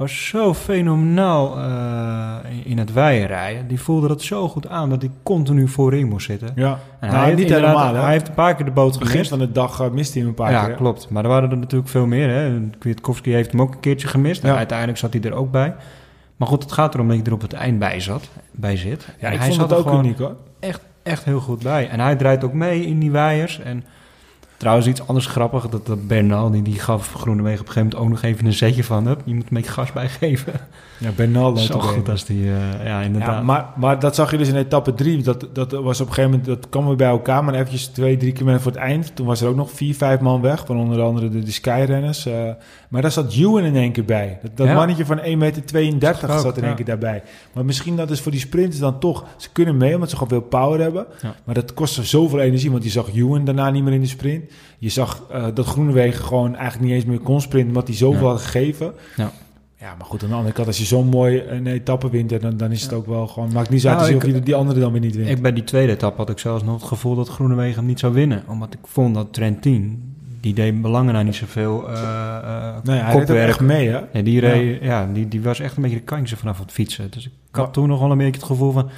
Speaker 3: was zo fenomenaal uh, in het rijden. Die voelde dat zo goed aan dat hij continu voorin moest zitten.
Speaker 2: Ja,
Speaker 3: en nou, hij, niet helemaal, hij heeft een paar keer de boot gemist.
Speaker 2: Begin van de dag uh, miste hij hem een paar
Speaker 3: ja,
Speaker 2: keer.
Speaker 3: klopt. Maar er waren er natuurlijk veel meer. Hè. Kwiatkowski heeft hem ook een keertje gemist. Ja. En uiteindelijk zat hij er ook bij. Maar goed, het gaat erom dat je er op het eind bij, zat, bij zit.
Speaker 2: Ja, en ik hij vond zat het ook uniek hoor.
Speaker 3: Echt, echt heel goed bij. En hij draait ook mee in die waaiers. En Trouwens, iets anders grappig, dat, dat Bernal, die, die gaf Groenewegen op een gegeven moment ook nog even een zetje van, up, je moet een beetje gas bijgeven.
Speaker 2: Ja, Bernal.
Speaker 3: Zo goed als die, uh, ja, inderdaad. Ja,
Speaker 2: maar, maar dat zag je dus in etappe drie. Dat, dat was op een gegeven moment, dat kwam we bij elkaar, maar eventjes twee, drie keer voor het eind. Toen was er ook nog vier, vijf man weg, van onder andere de, de Skyrenners. Uh, maar daar zat Ewan in één keer bij. Dat, dat ja. mannetje van 1,32 meter zat in één keer daarbij. Maar misschien dat is voor die sprinters dan toch, ze kunnen mee, omdat ze gewoon veel power hebben. Ja. Maar dat kost zoveel energie, want je zag Ewan daarna niet meer in de sprint. Je zag uh, dat Groenewegen gewoon eigenlijk niet eens meer kon sprinten, omdat hij zoveel had gegeven. Ja. Ja, maar goed, aan de andere kant, als je zo'n mooi een etappe wint, dan, dan is het ook wel gewoon... Maakt niet uit nou, of je die andere dan weer niet wint.
Speaker 3: Ik, bij die tweede etappe had ik zelfs nog het gevoel dat Groenewegen hem niet zou winnen. Omdat ik vond dat Trentin, die deed belangen nou niet zoveel uh, uh,
Speaker 2: nee, hij kopwerk. echt mee, hè?
Speaker 3: Ja, die, reed, ja. ja. die, die was echt een beetje de kantje vanaf het fietsen. Dus ik had ja. toen nog wel een beetje het gevoel van...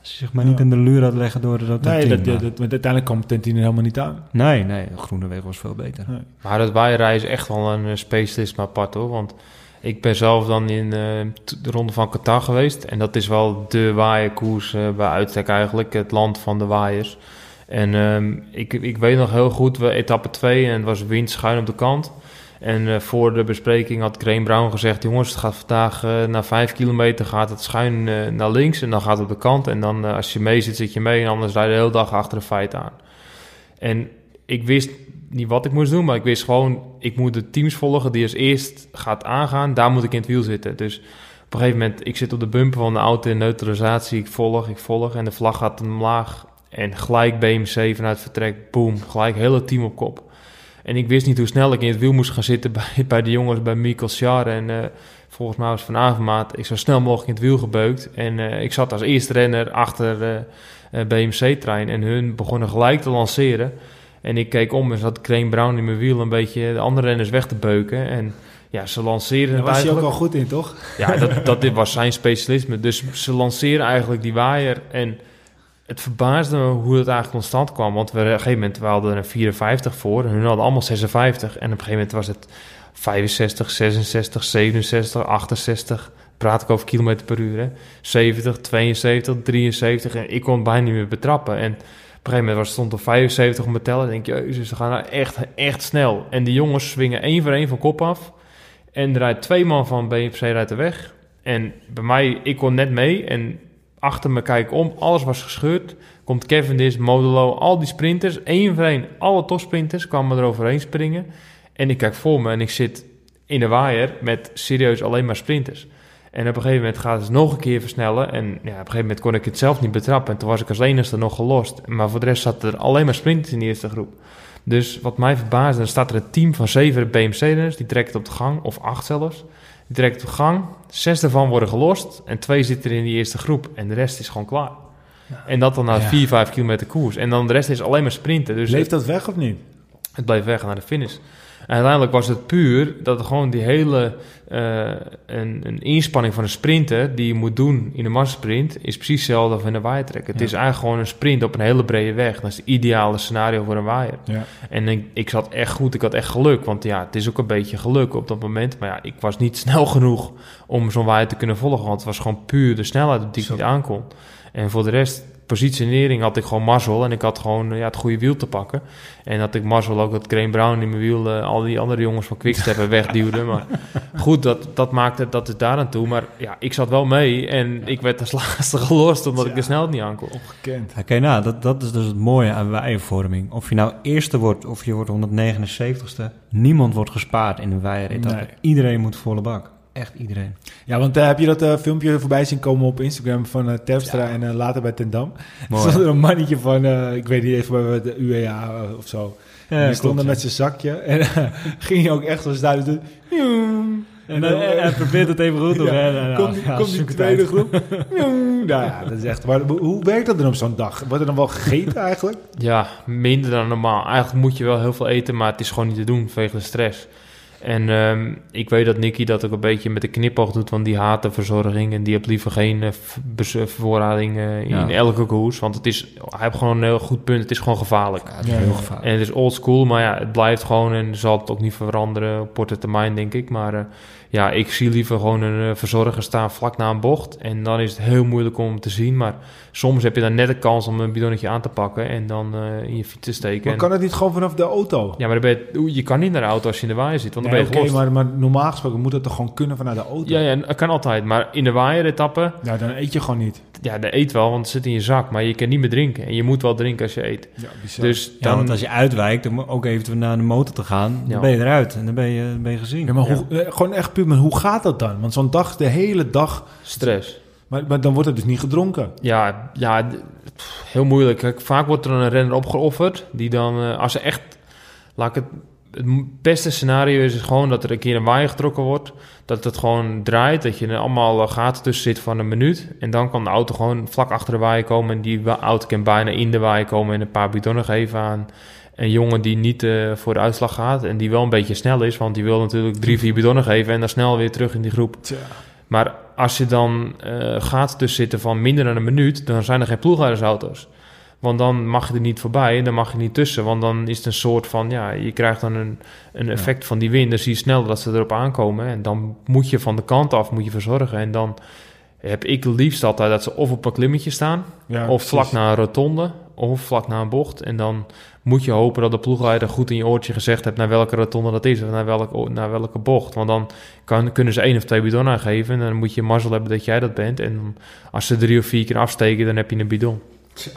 Speaker 3: Zeg maar niet in de luur had leggen door dat
Speaker 2: Nee, dat, dat, dat, uiteindelijk kwam Tentine helemaal niet aan.
Speaker 3: Nee, nee, Groenewegen was veel beter. Nee.
Speaker 1: Maar dat waaierij is echt wel een specialist apart hoor. Want ik ben zelf dan in de ronde van Qatar geweest. En dat is wel de waaierkoers bij uitstek eigenlijk. Het land van de waaiers. En ehm, ik, ik weet nog heel goed, we etappe 2 en het was wind schuin op de kant. En uh, voor de bespreking had Graham Brown gezegd: Jongens, het gaat vandaag uh, na 5 kilometer gaat het schuin uh, naar links en dan gaat het op de kant. En dan als je mee zit, zit je mee en anders rij je de hele dag achter de feit aan. En ik wist niet wat ik moest doen, maar ik wist gewoon: ik moet de teams volgen die als eerst gaat aangaan. Daar moet ik in het wiel zitten. Dus op een gegeven moment, ik zit op de bumper van de auto in neutralisatie. Ik volg, ik volg en de vlag gaat omlaag. En gelijk BMC vanuit vertrek, boom, gelijk hele team op kop. En ik wist niet hoe snel ik in het wiel moest gaan zitten bij, bij de jongens, bij Mikkel Sjar. En uh, volgens mij was Van maat. ik zo snel mogelijk in het wiel gebeukt. En uh, ik zat als eerste renner achter uh, BMC-trein. En hun begonnen gelijk te lanceren. En ik keek om en zat Crane Brown in mijn wiel een beetje de andere renners weg te beuken. En ja, ze lanceren...
Speaker 2: Daar was hij ook al goed in, toch?
Speaker 1: Ja, dat, dat dit was zijn specialisme. Dus ze lanceren eigenlijk die waaier en het verbaasde me hoe het eigenlijk constant kwam. Want we, op een gegeven moment we hadden er 54 voor. En hun hadden allemaal 56. En op een gegeven moment was het 65, 66, 67, 68. Praat ik over kilometer per uur. Hè? 70, 72, 73. En ik kon het bijna niet meer betrappen. En op een gegeven moment was, stond er 75 op mijn teller. denk je, ze gaan nou echt, echt snel. En die jongens swingen één voor één van kop af. En er rijdt twee man van BFC rijdt de weg. En bij mij, ik kon net mee. En achter me kijk om, alles was gescheurd. Komt Cavendish, Modelo, al die sprinters, één voor één, alle topsprinters kwamen er overheen springen. En ik kijk voor me en ik zit in de waaier met serieus alleen maar sprinters. En op een gegeven moment gaat het nog een keer versnellen. En ja, op een gegeven moment kon ik het zelf niet betrappen. En toen was ik als enige nog gelost. Maar voor de rest zat er alleen maar sprinters in de eerste groep. Dus wat mij verbaasde, dan staat er een team van zeven BMC-renners. Die trekken het op de gang, of acht zelfs direct op gang. Zes daarvan worden gelost. En twee zitten in die eerste groep. En de rest is gewoon klaar. En dat dan na 4, 5 kilometer koers. En dan de rest is alleen maar sprinten. Dus
Speaker 2: Leeft dat weg of niet?
Speaker 1: Het bleef weg naar de finish. En uiteindelijk was het puur dat gewoon die hele uh, een, een, inspanning van een sprinter die je moet doen in een massasprint is precies hetzelfde als in een waaiertrek. Het is eigenlijk gewoon een sprint op een hele brede weg. Dat is het ideale scenario voor een waaier. Ja. En ik, ik zat echt goed, ik had echt geluk, want ja, het is ook een beetje geluk op dat moment. Maar ja, ik was niet snel genoeg om zo'n waaier te kunnen volgen, want het was gewoon puur de snelheid die ik niet aankon. En voor de rest positionering had ik gewoon mazzel en ik had gewoon ja, het goede wiel te pakken. En dat ik mazzel ook dat Crane Brown in mijn wiel uh, al die andere jongens van Quickstep wegduwde. Maar goed, dat, dat maakte dat is daar aan toe. Maar ja, ik zat wel mee en ik werd als laatste gelost omdat ik de snelheid niet aankom.
Speaker 3: Ongekend. Oké, nou, dat, dat is dus het mooie aan wijvorming. Of je nou eerste wordt of je wordt 179ste, niemand wordt gespaard in een. Nee. Iedereen moet volle bak echt iedereen.
Speaker 2: Ja, want uh, heb je dat uh, filmpje voorbij zien komen op Instagram van uh, Terpstra en later bij Tendam? Mooi. Er stond een mannetje van, ik weet niet even bij de UEA of zo. Ja, die stond er met zijn zakje en ging je ook echt zo duidelijk doen.
Speaker 3: En, en, probeert het even goed te doen. Ja,
Speaker 2: komt ja, kom die tweede groep. nou ja, dat is echt... Maar hoe werkt dat dan op zo'n dag? Wordt er dan wel gegeten eigenlijk?
Speaker 1: Ja, minder dan normaal. Eigenlijk moet je wel heel veel eten, maar het is gewoon niet te doen vanwege de stress. En um, ik weet dat Nicky dat ook een beetje met de knipoog doet, want die haat de verzorging en die heeft liever geen uh, bevoorrading uh, in elke koers. Want het is, hij heeft gewoon een heel goed punt, het is gewoon gevaarlijk. Ja, het is heel gevaarlijk. En het is old school, maar ja, het blijft gewoon en zal het ook niet veranderen op korte termijn, denk ik. Maar uh, ja, ik zie liever gewoon een verzorger staan vlak na een bocht. En dan is het heel moeilijk om te zien. Maar soms heb je dan net de kans om een bidonnetje aan te pakken en dan uh, in je fiets te steken.
Speaker 2: Maar kan het niet gewoon vanaf de auto?
Speaker 1: Ja, maar je, je kan niet naar de auto als je in de waaier zit, want dan ben je
Speaker 2: Oké, maar, maar, normaal gesproken moet het toch gewoon kunnen vanuit de auto?
Speaker 1: Ja, ja, dat kan altijd. Maar in de waaier-etappe...
Speaker 2: Ja, dan eet je gewoon niet.
Speaker 1: Ja, dan eet wel, want het zit in je zak. Maar je kan niet meer drinken. En je moet wel drinken als je eet. Ja,
Speaker 3: bizar. Dus dan... want als je uitwijkt om ook even naar de motor te gaan, dan ben je eruit. En dan ben je, ben je gezien.
Speaker 2: Ja, maar hoe, eh, gewoon echt puur, maar hoe gaat dat dan? Want zo'n dag, de hele dag...
Speaker 1: Stress.
Speaker 2: Maar, maar dan wordt het dus niet gedronken.
Speaker 1: Ja, ja heel moeilijk. Vaak wordt er een renner opgeofferd die dan, uh, als ze echt, laat ik het, het beste scenario is gewoon dat er een keer een waaier getrokken wordt, dat het gewoon draait, dat je er allemaal eh, gaten tussen zit van een minuut en dan kan de auto gewoon vlak achter de waaier komen en die auto kan bijna in de waaier komen en een paar bidonnen geven aan een jongen die niet uh, voor de uitslag gaat en die wel een beetje snel is, want die wil natuurlijk drie, vier bidonnen geven en dan snel weer terug in die groep. Tja. Maar als je dan uh, gaat tussen zitten van minder dan een minuut, dan zijn er geen ploegleidersauto's. Want dan mag je er niet voorbij en dan mag je niet tussen. Want dan is het een soort van, ja, je krijgt dan een, een effect van die wind. Dan zie je snel dat ze erop aankomen. En dan moet je van de kant af moet je verzorgen. En dan heb ik liefst altijd dat ze of op een klimmetje staan,
Speaker 2: Ja,
Speaker 1: of vlak naar een rotonde, of vlak naar een bocht. En dan moet je hopen dat de ploegleider goed in je oortje gezegd hebt naar welke rotonde dat is, of naar welke, naar welke bocht. Want dan kan, kunnen ze één of twee bidon aangeven. En dan moet je mazzel hebben dat jij dat bent. En als ze drie of vier keer afsteken, dan heb je een bidon.
Speaker 2: Tja,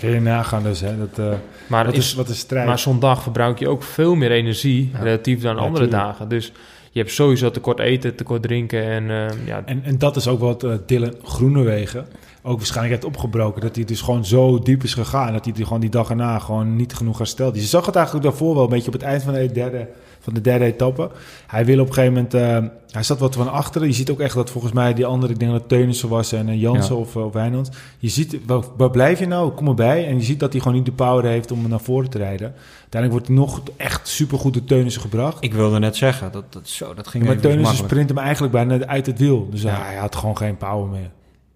Speaker 2: kun je nagaan dus. Hè. Dat, eh,
Speaker 1: Maar,
Speaker 2: wat,
Speaker 1: is,
Speaker 2: is, wat is strijd?
Speaker 1: maar zo'n dag verbruik je ook veel meer energie
Speaker 3: Ja.
Speaker 1: relatief dan
Speaker 2: Ja,
Speaker 1: andere
Speaker 2: tuurlijk.
Speaker 1: dagen. Dus je hebt sowieso tekort eten, tekort drinken. En eh, ja,
Speaker 2: En, en dat is ook wat eh Dylan Groenewegen ook waarschijnlijk heeft opgebroken. Dat hij dus gewoon zo diep is gegaan. Dat hij die gewoon die dag erna gewoon niet genoeg hersteld is. Je zag het eigenlijk daarvoor wel een beetje op het eind van de derde, van de derde etappe. Hij wil op een gegeven moment... eh, hij zat wat van achteren. Je ziet ook echt dat volgens mij die andere... Ik denk dat Teunissen was en eh, Jansen
Speaker 3: Ja.
Speaker 2: of, uh, of Wijnands. Je ziet, waar, waar blijf je nou? Kom erbij. En je ziet dat hij gewoon niet de power heeft om naar voren te rijden. Uiteindelijk wordt hij nog echt supergoed door Teunissen gebracht.
Speaker 3: Ik wilde net zeggen, dat, dat, zo, dat ging
Speaker 2: maar
Speaker 3: even
Speaker 2: Teunissen sprint hem eigenlijk bijna uit het wiel. Dus
Speaker 3: Ja.
Speaker 2: hij had gewoon geen power meer.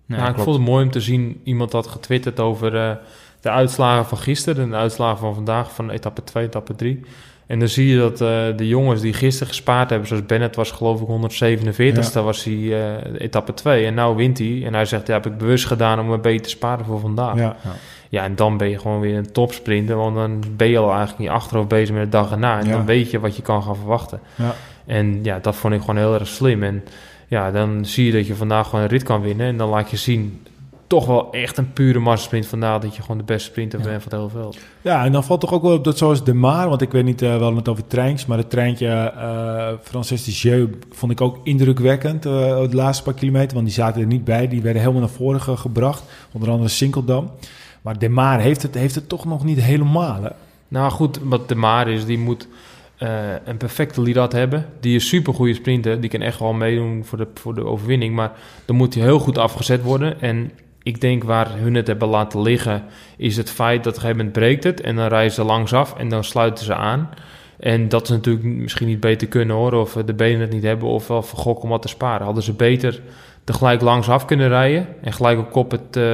Speaker 3: Nee,
Speaker 1: nou, ik vond het mooi om te zien. Iemand had getwitterd over eh, de uitslagen van gisteren en de uitslagen van vandaag van etappe 2, etappe 3. En dan zie je dat eh, de jongens die gisteren gespaard hebben, zoals Bennett was geloof ik 147ste,
Speaker 2: Ja.
Speaker 1: was hij eh, etappe 2. En nou wint hij. En hij zegt, ja, heb ik bewust gedaan om een beetje te sparen voor vandaag. Ja.
Speaker 2: Ja.
Speaker 1: en dan ben je gewoon weer een topsprinter, want dan ben je al eigenlijk in je achterhoofd bezig met de dag erna. En
Speaker 2: Ja.
Speaker 1: dan weet je wat je kan gaan verwachten.
Speaker 2: Ja.
Speaker 1: En ja, dat vond ik gewoon heel erg slim. En ja, dan zie je dat je vandaag gewoon een rit kan winnen. En dan laat je zien, toch wel echt een pure massasprint vandaag, dat je gewoon de beste sprinter
Speaker 3: Ja.
Speaker 1: bent van het hele veld.
Speaker 2: Ja, en dan valt toch ook wel op dat zoals de Maar, want ik weet niet, uh, wel het over treins, maar het treintje uh, Frances de Jeu vond ik ook indrukwekkend uh, de laatste paar kilometer, want die zaten er niet bij. Die werden helemaal naar voren ge gebracht, onder andere Sinkeldam. Maar de Maar heeft het, heeft het toch nog niet helemaal, hè?
Speaker 1: Nou goed, wat de Maar is, die moet uh, een perfecte lead hebben. Die is super goede sprinter, die kan echt wel meedoen voor de, voor de overwinning, maar dan moet hij heel goed afgezet worden. En ik denk waar hun het hebben laten liggen, is het feit dat op een gegeven moment breekt het en dan rijden ze langs af en dan sluiten ze aan. En dat ze natuurlijk misschien niet beter kunnen hoor, of de benen het niet hebben, of wel vergokken om wat te sparen. Hadden ze beter tegelijk langs af kunnen rijden en gelijk op kop het, uh,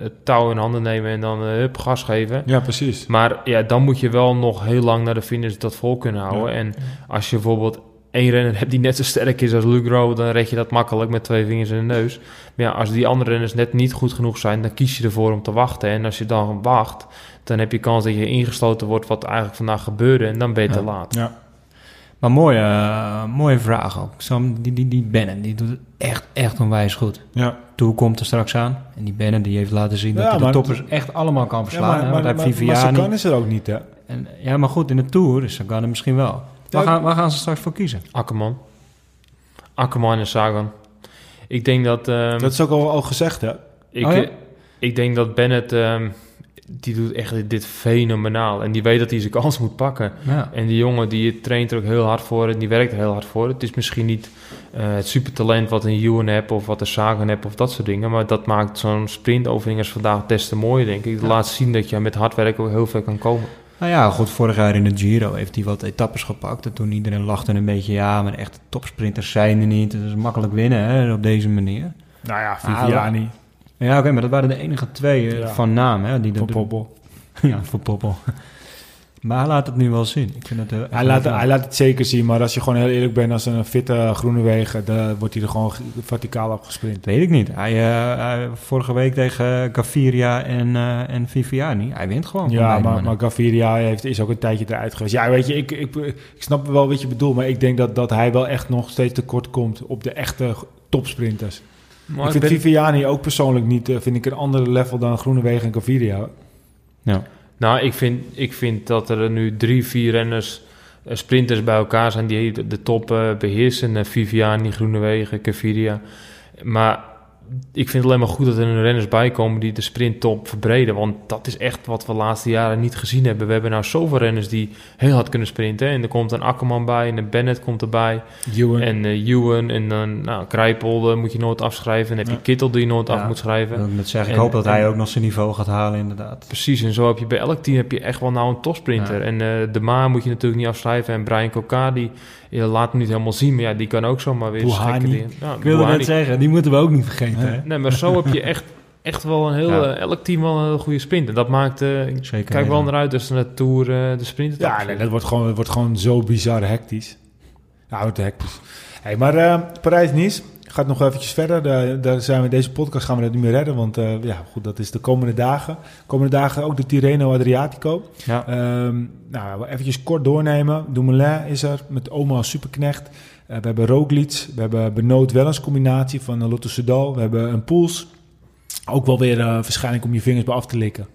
Speaker 1: het touw in handen nemen en dan uh, hup, gas geven.
Speaker 2: Ja, precies.
Speaker 1: Maar ja, dan moet je wel nog heel lang naar de finish dat vol kunnen houden. Ja. En als je bijvoorbeeld één renner hebt die net zo sterk is als Lugro, dan red je dat makkelijk met twee vingers in de neus. Maar ja, als die andere renners net niet goed genoeg zijn, dan kies je ervoor om te wachten. En als je dan wacht, dan heb je kans dat je ingesloten wordt wat eigenlijk vandaag gebeurde. En dan ben je
Speaker 3: Ja.
Speaker 1: te laat.
Speaker 2: Ja.
Speaker 3: Maar mooie, uh, mooie vraag ook. Sam, die, die, die Bennen, die doet het echt, echt onwijs goed.
Speaker 2: Ja.
Speaker 3: Toe komt er straks aan. En die Bennen die heeft laten zien
Speaker 2: Ja,
Speaker 3: dat hij de
Speaker 2: maar-
Speaker 3: toppers echt allemaal kan
Speaker 2: Ja,
Speaker 3: verslaan.
Speaker 2: maar,
Speaker 3: hè,
Speaker 2: maar,
Speaker 3: want hij
Speaker 2: maar, maar
Speaker 3: Viviani.
Speaker 2: Sagan is er ook niet, hè?
Speaker 3: En, ja, maar goed, in de Tour is Sagan er misschien wel. Waar, gaan, waar gaan ze straks voor kiezen?
Speaker 1: Akkerman. Akkerman en Sagan. Ik denk dat... ehm,
Speaker 2: Dat is ook al, al gezegd, hè?
Speaker 1: Ik,
Speaker 3: Oh ja?
Speaker 1: eh, ik denk dat Bennett, ehm, die doet echt dit fenomenaal. En die weet dat hij zijn kans moet pakken.
Speaker 3: Ja.
Speaker 1: En die jongen die traint er ook heel hard voor en die werkt er heel hard voor. Het is misschien niet eh, het supertalent wat een Ewan hebt of wat een Sagan hebt of dat soort dingen. Maar dat maakt zo'n sprintoefening als vandaag des te mooier, denk ik. Dat
Speaker 3: Ja.
Speaker 1: laat zien dat je met hard werken ook heel ver kan komen.
Speaker 3: Nou ja, goed, vorig jaar in de Giro heeft hij wat etappes gepakt. En toen iedereen lachte een beetje, ja, maar echte topsprinters zijn er niet. Het is makkelijk winnen hè, op deze manier.
Speaker 2: Nou ja,
Speaker 3: Ah,
Speaker 2: Viviani,
Speaker 3: Ja, oké, maar dat waren de enige twee eh,
Speaker 2: Ja.
Speaker 3: van naam. Hè, die dat-
Speaker 2: Poppel.
Speaker 3: Ja, voor Poppel. Maar hij laat het nu wel zien. Ik vind het, eh,
Speaker 2: Hij laat, hij laat het zeker zien, maar als je gewoon heel eerlijk bent als een fitte Groenewegen, dan wordt hij er gewoon verticaal afgesprint.
Speaker 3: Weet ik niet. Hij, eh, hij- vorige week tegen Gaviria en, eh, en Viviani. Hij wint gewoon. van
Speaker 2: Ja, maar, maar Gaviria heeft, is ook een tijdje eruit geweest. Ja, weet je, ik, ik, ik snap wel wat je bedoelt, maar ik denk dat, dat hij wel echt nog steeds tekort komt op de echte topsprinters.
Speaker 1: Maar
Speaker 2: ik vind Viviani ook persoonlijk niet, eh, vind ik een andere level dan Groenewegen en Gaviria.
Speaker 3: ja.
Speaker 1: Nou, ik vind, ik vind dat er nu drie, vier renners, eh, sprinters bij elkaar zijn die de, top eh, beheersen. Eh, Viviani, Groenewegen, Caviria. Maar ik vind het alleen maar goed dat er nu renners bij komen die de sprinttop verbreden. Want dat is echt wat we de laatste jaren niet gezien hebben. We hebben nou zoveel renners die heel hard kunnen sprinten. En er komt een Akkerman bij en een Bennett komt erbij.
Speaker 2: Ewan.
Speaker 1: En uh, Ewan en dan nou, Krijpel moet je nooit afschrijven. En dan heb je
Speaker 2: Ja.
Speaker 1: Kittel die je nooit
Speaker 3: Ja,
Speaker 1: af moet schrijven.
Speaker 3: Dat wil ik net zeggen. Ik
Speaker 1: En-
Speaker 3: hoop dat
Speaker 1: en-
Speaker 3: hij ook nog zijn niveau gaat halen, inderdaad.
Speaker 1: Precies, en zo heb je bij elk team heb je echt wel nou een topsprinter.
Speaker 3: Ja.
Speaker 1: En eh, de Ma moet je natuurlijk niet afschrijven. En Brian Coca, die je laat hem niet helemaal zien, maar ja, die kan ook zomaar weer dingen. Ja,
Speaker 3: Ik wilde net zeggen, die moeten we ook niet vergeten.
Speaker 2: Nee.
Speaker 3: Hè?
Speaker 1: Nee, maar zo heb je echt echt wel een heel...
Speaker 3: Ja.
Speaker 1: eh, elk team wel een heel goede sprint. En dat maakt... eh,
Speaker 3: Zeker
Speaker 1: kijk wel naar uit ze de Tour eh, de sprint
Speaker 2: Ja, nee, dat wordt gewoon, wordt gewoon zo bizar hectisch. Ja, wordt hectisch. Hey, maar eh, Parijs-Nice gaat nog eventjes verder. Daar, daar zijn we deze podcast gaan we dat niet meer redden, want eh, ja, goed, dat is de komende dagen. Komende dagen ook de Tirreno Adriatico.
Speaker 3: Ja.
Speaker 2: Ehm nou, eventjes kort doornemen. Dumoulin is er met Oma als superknecht. Eh, we hebben Roglic, we hebben Benoot Wellens combinatie van uh, Lotto Soudal. We hebben een Poels. Ook wel weer eh, waarschijnlijk om je vingers bij af te likken.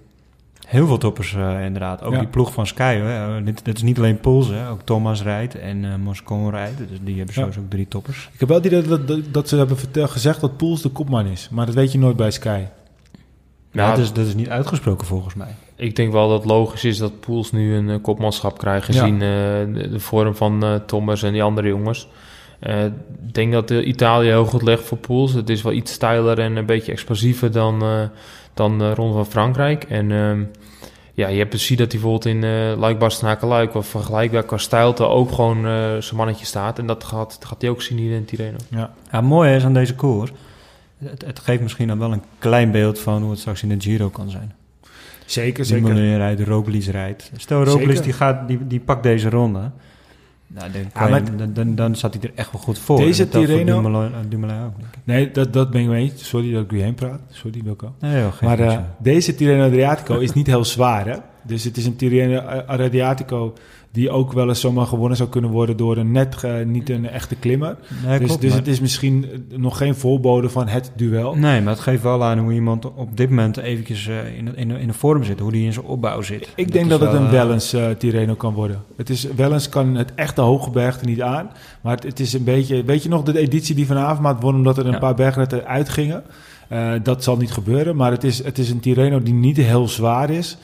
Speaker 3: Heel veel toppers eh, inderdaad. Ook
Speaker 2: Ja.
Speaker 3: die ploeg van Sky. Hè. Uh, dit, dit is niet alleen Poels, hè. ook Thomas rijdt en eh Moscon rijdt. Dus die hebben
Speaker 2: Ja.
Speaker 3: sowieso ook drie toppers.
Speaker 2: Ik heb wel idee dat, dat, dat ze hebben vertel, gezegd dat Poels de kopman is. Maar dat weet je nooit bij Sky.
Speaker 3: Ja,
Speaker 1: Ja,
Speaker 3: dat, is, dat is niet uitgesproken volgens mij.
Speaker 1: Ik denk wel dat het logisch is dat Poels nu een eh, kopmanschap krijgt... gezien eh, de, de vorm van eh, Thomas en die andere jongens. Eh, Ik denk dat eh, Italië heel goed legt voor Poels. Het is wel iets steiler en een beetje explosiever dan, eh dan de Ronde van Frankrijk. En ehm, ja, je hebt precies dat hij bijvoorbeeld in uh, Luik... of vergelijkbaar qua stijlte ook gewoon eh, zijn mannetje staat. En dat gaat, dat gaat hij ook zien hier in Tirreno.
Speaker 2: Ja.
Speaker 3: Ja, mooi is aan deze koers. Het, het geeft misschien dan wel een klein beeld van hoe het straks in de Giro kan zijn.
Speaker 2: Zeker, zeker.
Speaker 3: Dumoulin rijdt, Roglic rijdt. Stel Roglic
Speaker 2: Zeker.
Speaker 3: die, gaat, die, die pakt deze ronde. Nou, dan,
Speaker 2: Ja,
Speaker 3: je- dan, dan, dan staat hij er echt wel goed voor.
Speaker 2: Deze
Speaker 3: Dumoulin, eh, Dumoulin ook, denk ik.
Speaker 2: Nee, dat, dat ben ik mee eens. Sorry dat ik u heen praat. Sorry, Wilco.
Speaker 3: Nee, joh, geen
Speaker 2: Maar eh, deze Tirreno Adriatico is niet heel zwaar, hè? Dus het is een Tirreno Adriatico die ook wel eens zomaar gewonnen zou kunnen worden door een net, ge- niet een echte klimmer.
Speaker 3: nee,
Speaker 2: dus
Speaker 3: klopt,
Speaker 2: dus
Speaker 3: maar-
Speaker 2: het is misschien eh, nog geen voorbode van het duel.
Speaker 3: Nee, maar het geeft wel aan hoe iemand op dit moment eventjes eh, in, in, in de vorm zit. Hoe die in zijn opbouw zit.
Speaker 2: Ik denk dat het
Speaker 3: wel,
Speaker 2: een
Speaker 3: eh,
Speaker 2: Wellens eh Tirreno kan worden. Het is, Wellens kan het echte hoge bergte niet aan. Maar het, het is een beetje... Weet je nog de editie die van Avermaat won... omdat er een
Speaker 3: Ja.
Speaker 2: paar bergritten uitgingen? Eh, dat zal niet gebeuren. Maar het is, het is een Tirreno die niet heel zwaar is.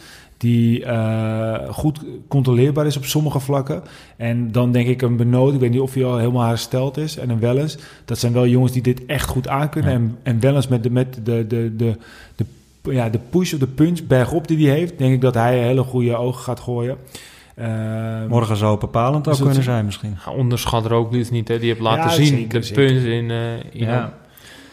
Speaker 2: Die eh, goed controleerbaar is op sommige vlakken. En dan denk ik een Benoot. Ik weet niet of hij al helemaal hersteld is. En een Wellens. Dat zijn wel jongens die dit echt goed aankunnen.
Speaker 3: Ja.
Speaker 2: En, en Wellens met de... Met de, de, de, de ja, de push of de punch bergop die hij heeft, denk ik dat hij hele goede ogen gaat gooien. Eh,
Speaker 3: Morgen zou het bepalend ook
Speaker 2: dat-
Speaker 3: kunnen zijn misschien.
Speaker 1: Ja, onderschat Roglic niet, hè. Die heeft laten
Speaker 2: Ja,
Speaker 1: zien,
Speaker 2: zeker,
Speaker 1: de punt in, eh, in,
Speaker 3: Ja.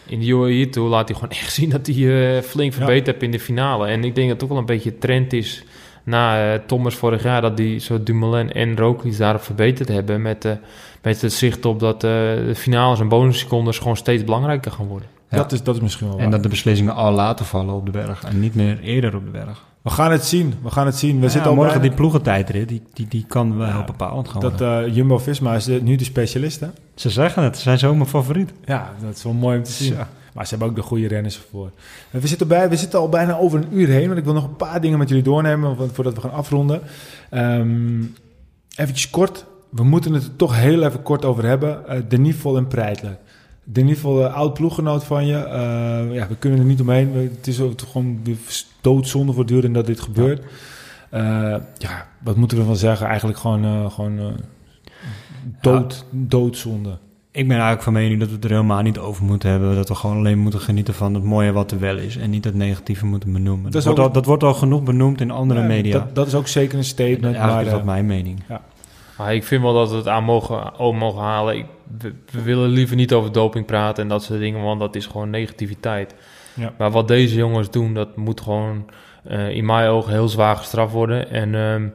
Speaker 1: In de UAE toe laat hij gewoon echt zien dat hij eh, flink
Speaker 2: Ja.
Speaker 1: verbeterd heeft in de finale. En ik denk dat het ook wel een beetje trend is na eh, Thomas vorig jaar, dat die zo Dumoulin en Roglic daarop verbeterd hebben met, eh, met het zicht op dat eh, de finales en bonussecondes gewoon steeds belangrijker gaan worden.
Speaker 3: Ja.
Speaker 2: dat, is, dat is misschien wel
Speaker 3: En
Speaker 2: waar.
Speaker 3: dat de beslissingen al later vallen op de berg. En niet meer eerder op de berg.
Speaker 2: We gaan het zien. We gaan het zien. We
Speaker 3: Ja,
Speaker 2: zitten al
Speaker 3: morgen
Speaker 2: bijna-
Speaker 3: die ploegentijdrit, die, die, die kan wel
Speaker 2: Ja,
Speaker 3: bepalend gaan
Speaker 2: dat
Speaker 3: worden.
Speaker 2: eh, Jumbo-Visma is de- nu de specialist, hè?
Speaker 3: Ze zeggen het, ze zijn zo mijn favoriet.
Speaker 2: Ja, dat is wel mooi om te zien.
Speaker 3: Ja.
Speaker 2: Maar ze hebben ook de goede renners ervoor. We zitten, bij, we zitten al bijna over een uur heen. Want ik wil nog een paar dingen met jullie doornemen vo- voordat we gaan afronden. Ehm eventjes kort. We moeten het er toch heel even kort over hebben. Eh de Nivol en Preitler. De Nivol, uh, oud ploeggenoot van je. Eh, ja, we kunnen er niet omheen. Het is ook gewoon doodzonde voortdurend dat dit gebeurt. Ja. ja, wat moeten we ervan zeggen? Eigenlijk gewoon, eh, gewoon eh, dood, doodzonde.
Speaker 3: Ik ben eigenlijk van mening dat we het er helemaal niet over moeten hebben. Dat we gewoon alleen moeten genieten van het mooie wat er wel is. En niet het negatieve moeten benoemen. Dat,
Speaker 2: is
Speaker 3: wordt,
Speaker 2: ook-
Speaker 3: al, dat wordt al genoeg benoemd in andere
Speaker 2: Ja,
Speaker 3: media.
Speaker 2: Dat, dat is ook zeker een statement.
Speaker 3: Eigenlijk
Speaker 2: maar,
Speaker 3: is dat
Speaker 2: eh,
Speaker 3: mijn mening.
Speaker 1: Maar ik vind wel dat we het aan mogen, mogen halen. Ik, we, we willen liever niet over doping praten en dat soort dingen, want dat is gewoon negativiteit.
Speaker 2: Ja.
Speaker 1: Maar wat deze jongens doen, dat moet gewoon eh, in mijn ogen heel zwaar gestraft worden. En ehm,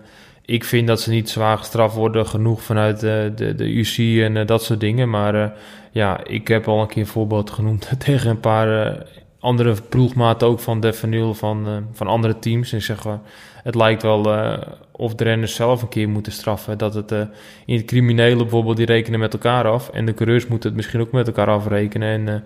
Speaker 1: ik vind dat ze niet zwaar gestraft worden genoeg vanuit de, de, de UC en eh, dat soort dingen. Maar eh, ja, ik heb al een keer een voorbeeld genoemd tegen een paar eh, andere ploegmaten ook van de van, eh, van andere teams. En ik zeg, eh, het lijkt wel eh, of de renners zelf een keer moeten straffen. Dat het eh, in het criminele bijvoorbeeld, die rekenen met elkaar af. En de coureurs moeten het misschien ook met elkaar afrekenen. En eh,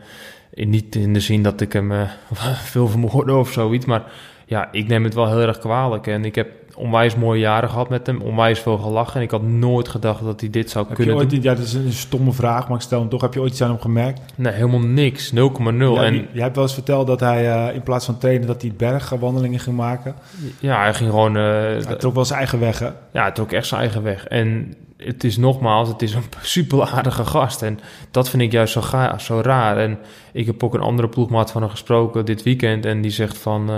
Speaker 1: in, niet in de zin dat ik hem veel vermoorde of zoiets. Maar ja, ik neem het wel heel erg kwalijk. En ik heb onwijs mooie jaren gehad met hem. Onwijs veel gelachen. En ik had nooit gedacht dat hij dit zou
Speaker 2: Heb je
Speaker 1: kunnen
Speaker 2: ooit,
Speaker 1: doen.
Speaker 2: ja, dat is een stomme vraag, maar ik stel hem toch. Heb je ooit iets aan hem gemerkt?
Speaker 1: Nee, helemaal niks. 0,0.
Speaker 2: Ja,
Speaker 1: en
Speaker 2: jij hebt wel eens verteld dat hij eh, in plaats van trainen, dat hij bergwandelingen ging maken.
Speaker 1: ja, hij ging gewoon... eh,
Speaker 2: Hij trok wel zijn eigen weg, hè?
Speaker 1: Ja, het trok echt zijn eigen weg. En het is nogmaals, het is een super aardige gast. En dat vind ik juist zo, ga, zo raar. En ik heb ook een andere ploegmaat van hem gesproken dit weekend. En die zegt van, eh,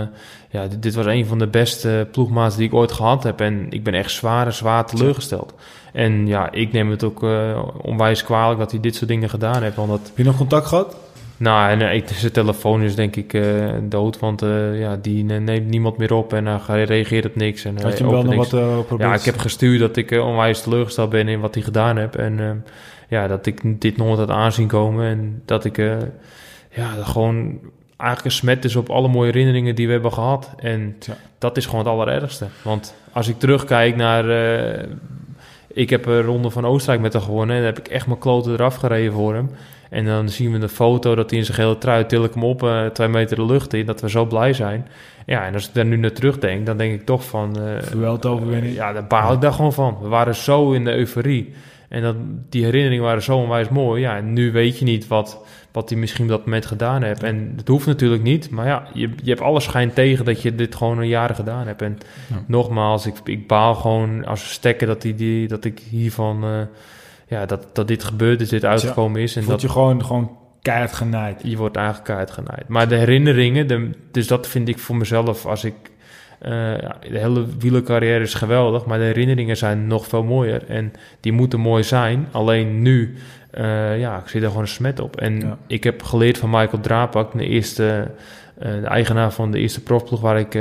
Speaker 1: ja, dit, dit was een van de beste ploegmaats die ik ooit gehad heb. En ik ben echt zwaar, zwaar teleurgesteld. En ja, ik neem het ook eh, onwijs kwalijk dat hij dit soort dingen gedaan heeft. Want dat,
Speaker 2: Heb je nog contact gehad?
Speaker 1: Nou, en uh, zijn telefoon is denk ik uh, dood, want uh, ja, die neemt niemand meer op en hij reageert op niks. En,
Speaker 2: Had je wel nog wat
Speaker 1: Ja, ik heb gestuurd dat ik onwijs teleurgesteld ben in wat hij gedaan heb. En ja, dat ik dit nooit had aanzien komen en dat ik ja, gewoon eigenlijk een smet is op alle mooie herinneringen die we hebben gehad. En ja. dat is gewoon het allerergste. Want als ik terugkijk naar... ik heb een ronde van Oostenrijk met hem gewonnen en dan heb ik echt mijn kloten eraf gereden voor hem. En dan zien we de foto dat hij in zijn gele trui til ik hem op uh, twee meter de lucht in. Dat we zo blij zijn. Ja, en als ik daar nu naar terugdenk, dan denk ik toch van...
Speaker 2: Uh, overwinning.
Speaker 1: Ja, daar baal ik daar gewoon van. We waren zo in de euforie. En dat, die herinneringen waren zo onwijs mooi. Ja, en nu weet je niet wat, wat hij misschien op dat moment gedaan heeft. En dat hoeft natuurlijk niet. Maar ja, je, je hebt alle schijn tegen dat je dit gewoon een jaren gedaan hebt. En nogmaals, ik, ik baal gewoon als we stekken dat, die, die, dat ik hiervan... Uh, ja, dat, dat dit gebeurd is, dit uitgekomen is.
Speaker 2: En
Speaker 1: dat
Speaker 2: je gewoon, gewoon keihard genaaid.
Speaker 1: Je wordt eigenlijk keihard genaaid. Maar de herinneringen, de, dus dat vind ik voor mezelf als ik... Uh, de hele wielercarrière is geweldig, maar de herinneringen zijn nog veel mooier. En die moeten mooi zijn. Alleen nu, uh, ja, ik zie daar gewoon een smet op. En ik heb geleerd van Michael Drapak, de eerste... Uh, de eigenaar van de eerste profploeg waar ik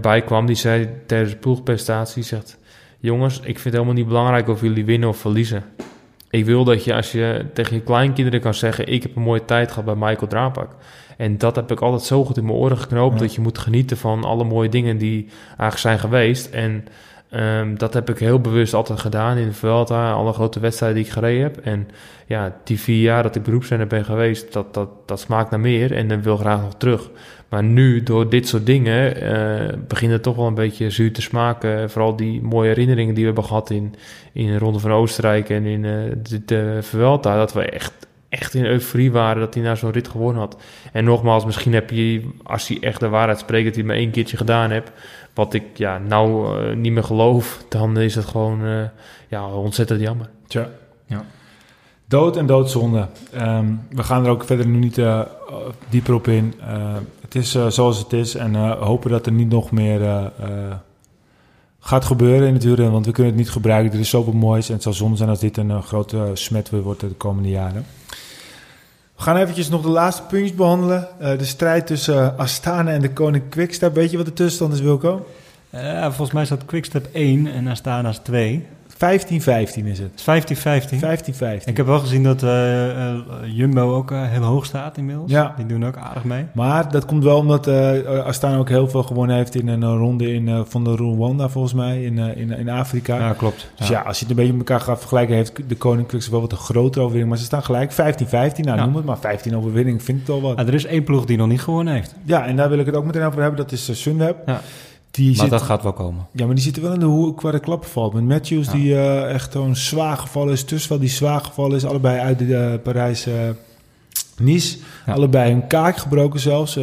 Speaker 1: bij kwam, die zei tijdens de ploegprestatie, zegt jongens, ik vind het helemaal niet belangrijk of jullie winnen of verliezen. Ik wil dat je als je tegen je kleinkinderen kan zeggen... ik heb een mooie tijd gehad bij Michael Drapak. En dat heb ik altijd zo goed in mijn oren geknoopt... dat je moet genieten van alle mooie dingen die eigenlijk zijn geweest. En um, dat heb ik heel bewust altijd gedaan in de Vuelta... alle grote wedstrijden die ik gereden heb. En ja, die vier jaar dat ik beroepszender ben geweest... dat, dat, dat smaakt naar meer en dan wil graag nog terug... Maar nu, door dit soort dingen, uh, begint het toch wel een beetje zuur te smaken. Vooral die mooie herinneringen die we hebben gehad in, in de Ronde van Oostenrijk en in de, de Vuelta. Dat we echt, echt in euforie waren dat hij naar zo'n rit gewonnen had. En nogmaals, misschien heb je, als hij echt de waarheid spreekt, dat hij maar één keertje gedaan hebt. Wat ik ja, nou uh, niet meer geloof, dan is het gewoon ja, ontzettend jammer.
Speaker 2: Tja. Ja. Dood en doodzonde. Um, we gaan er ook verder nu niet uh, dieper op in. Het is zoals het is en hopen dat er niet nog meer gaat gebeuren in het wielrennen. Want we kunnen het niet gebruiken. Er is zoveel moois en het zal zonde zijn als dit een grote smet wordt de komende jaren. We gaan eventjes nog de laatste puntjes behandelen. de strijd tussen Astana en de Koning Quickstep. Weet je wat de tussenstand is, Wilco?
Speaker 3: volgens mij staat Quickstep 1 en Astana 2.
Speaker 2: 15-15 is het.
Speaker 3: 15-15? 15-15. Ik heb wel gezien dat uh, uh, Jumbo ook uh, heel hoog staat inmiddels. Ja. Die doen ook aardig mee.
Speaker 2: Maar dat komt wel omdat Astana ook heel veel gewonnen heeft in een ronde in, van de Rwanda volgens mij in, in, in Afrika.
Speaker 3: Ja, klopt.
Speaker 2: Dus ja. als je het een beetje met elkaar gaat vergelijken, heeft de Koninklijkse wel wat een grotere overwinning. Maar ze staan gelijk 15-15. Nou, ja. noem het maar 15 overwinning. Vind ik wel wat.
Speaker 3: er is één ploeg die nog niet gewonnen heeft.
Speaker 2: Ja, en daar wil ik het ook meteen over hebben. Dat is Sunweb. Ja.
Speaker 3: Die maar dat gaat wel komen.
Speaker 2: Ja, maar die zitten wel in de hoek waar de klappen valt. Met Matthews, die uh, echt gewoon zwaar gevallen is. Tussen die zwaar gevallen is. Allebei uit de uh, Parijs uh, Nice. Allebei een kaak gebroken zelfs.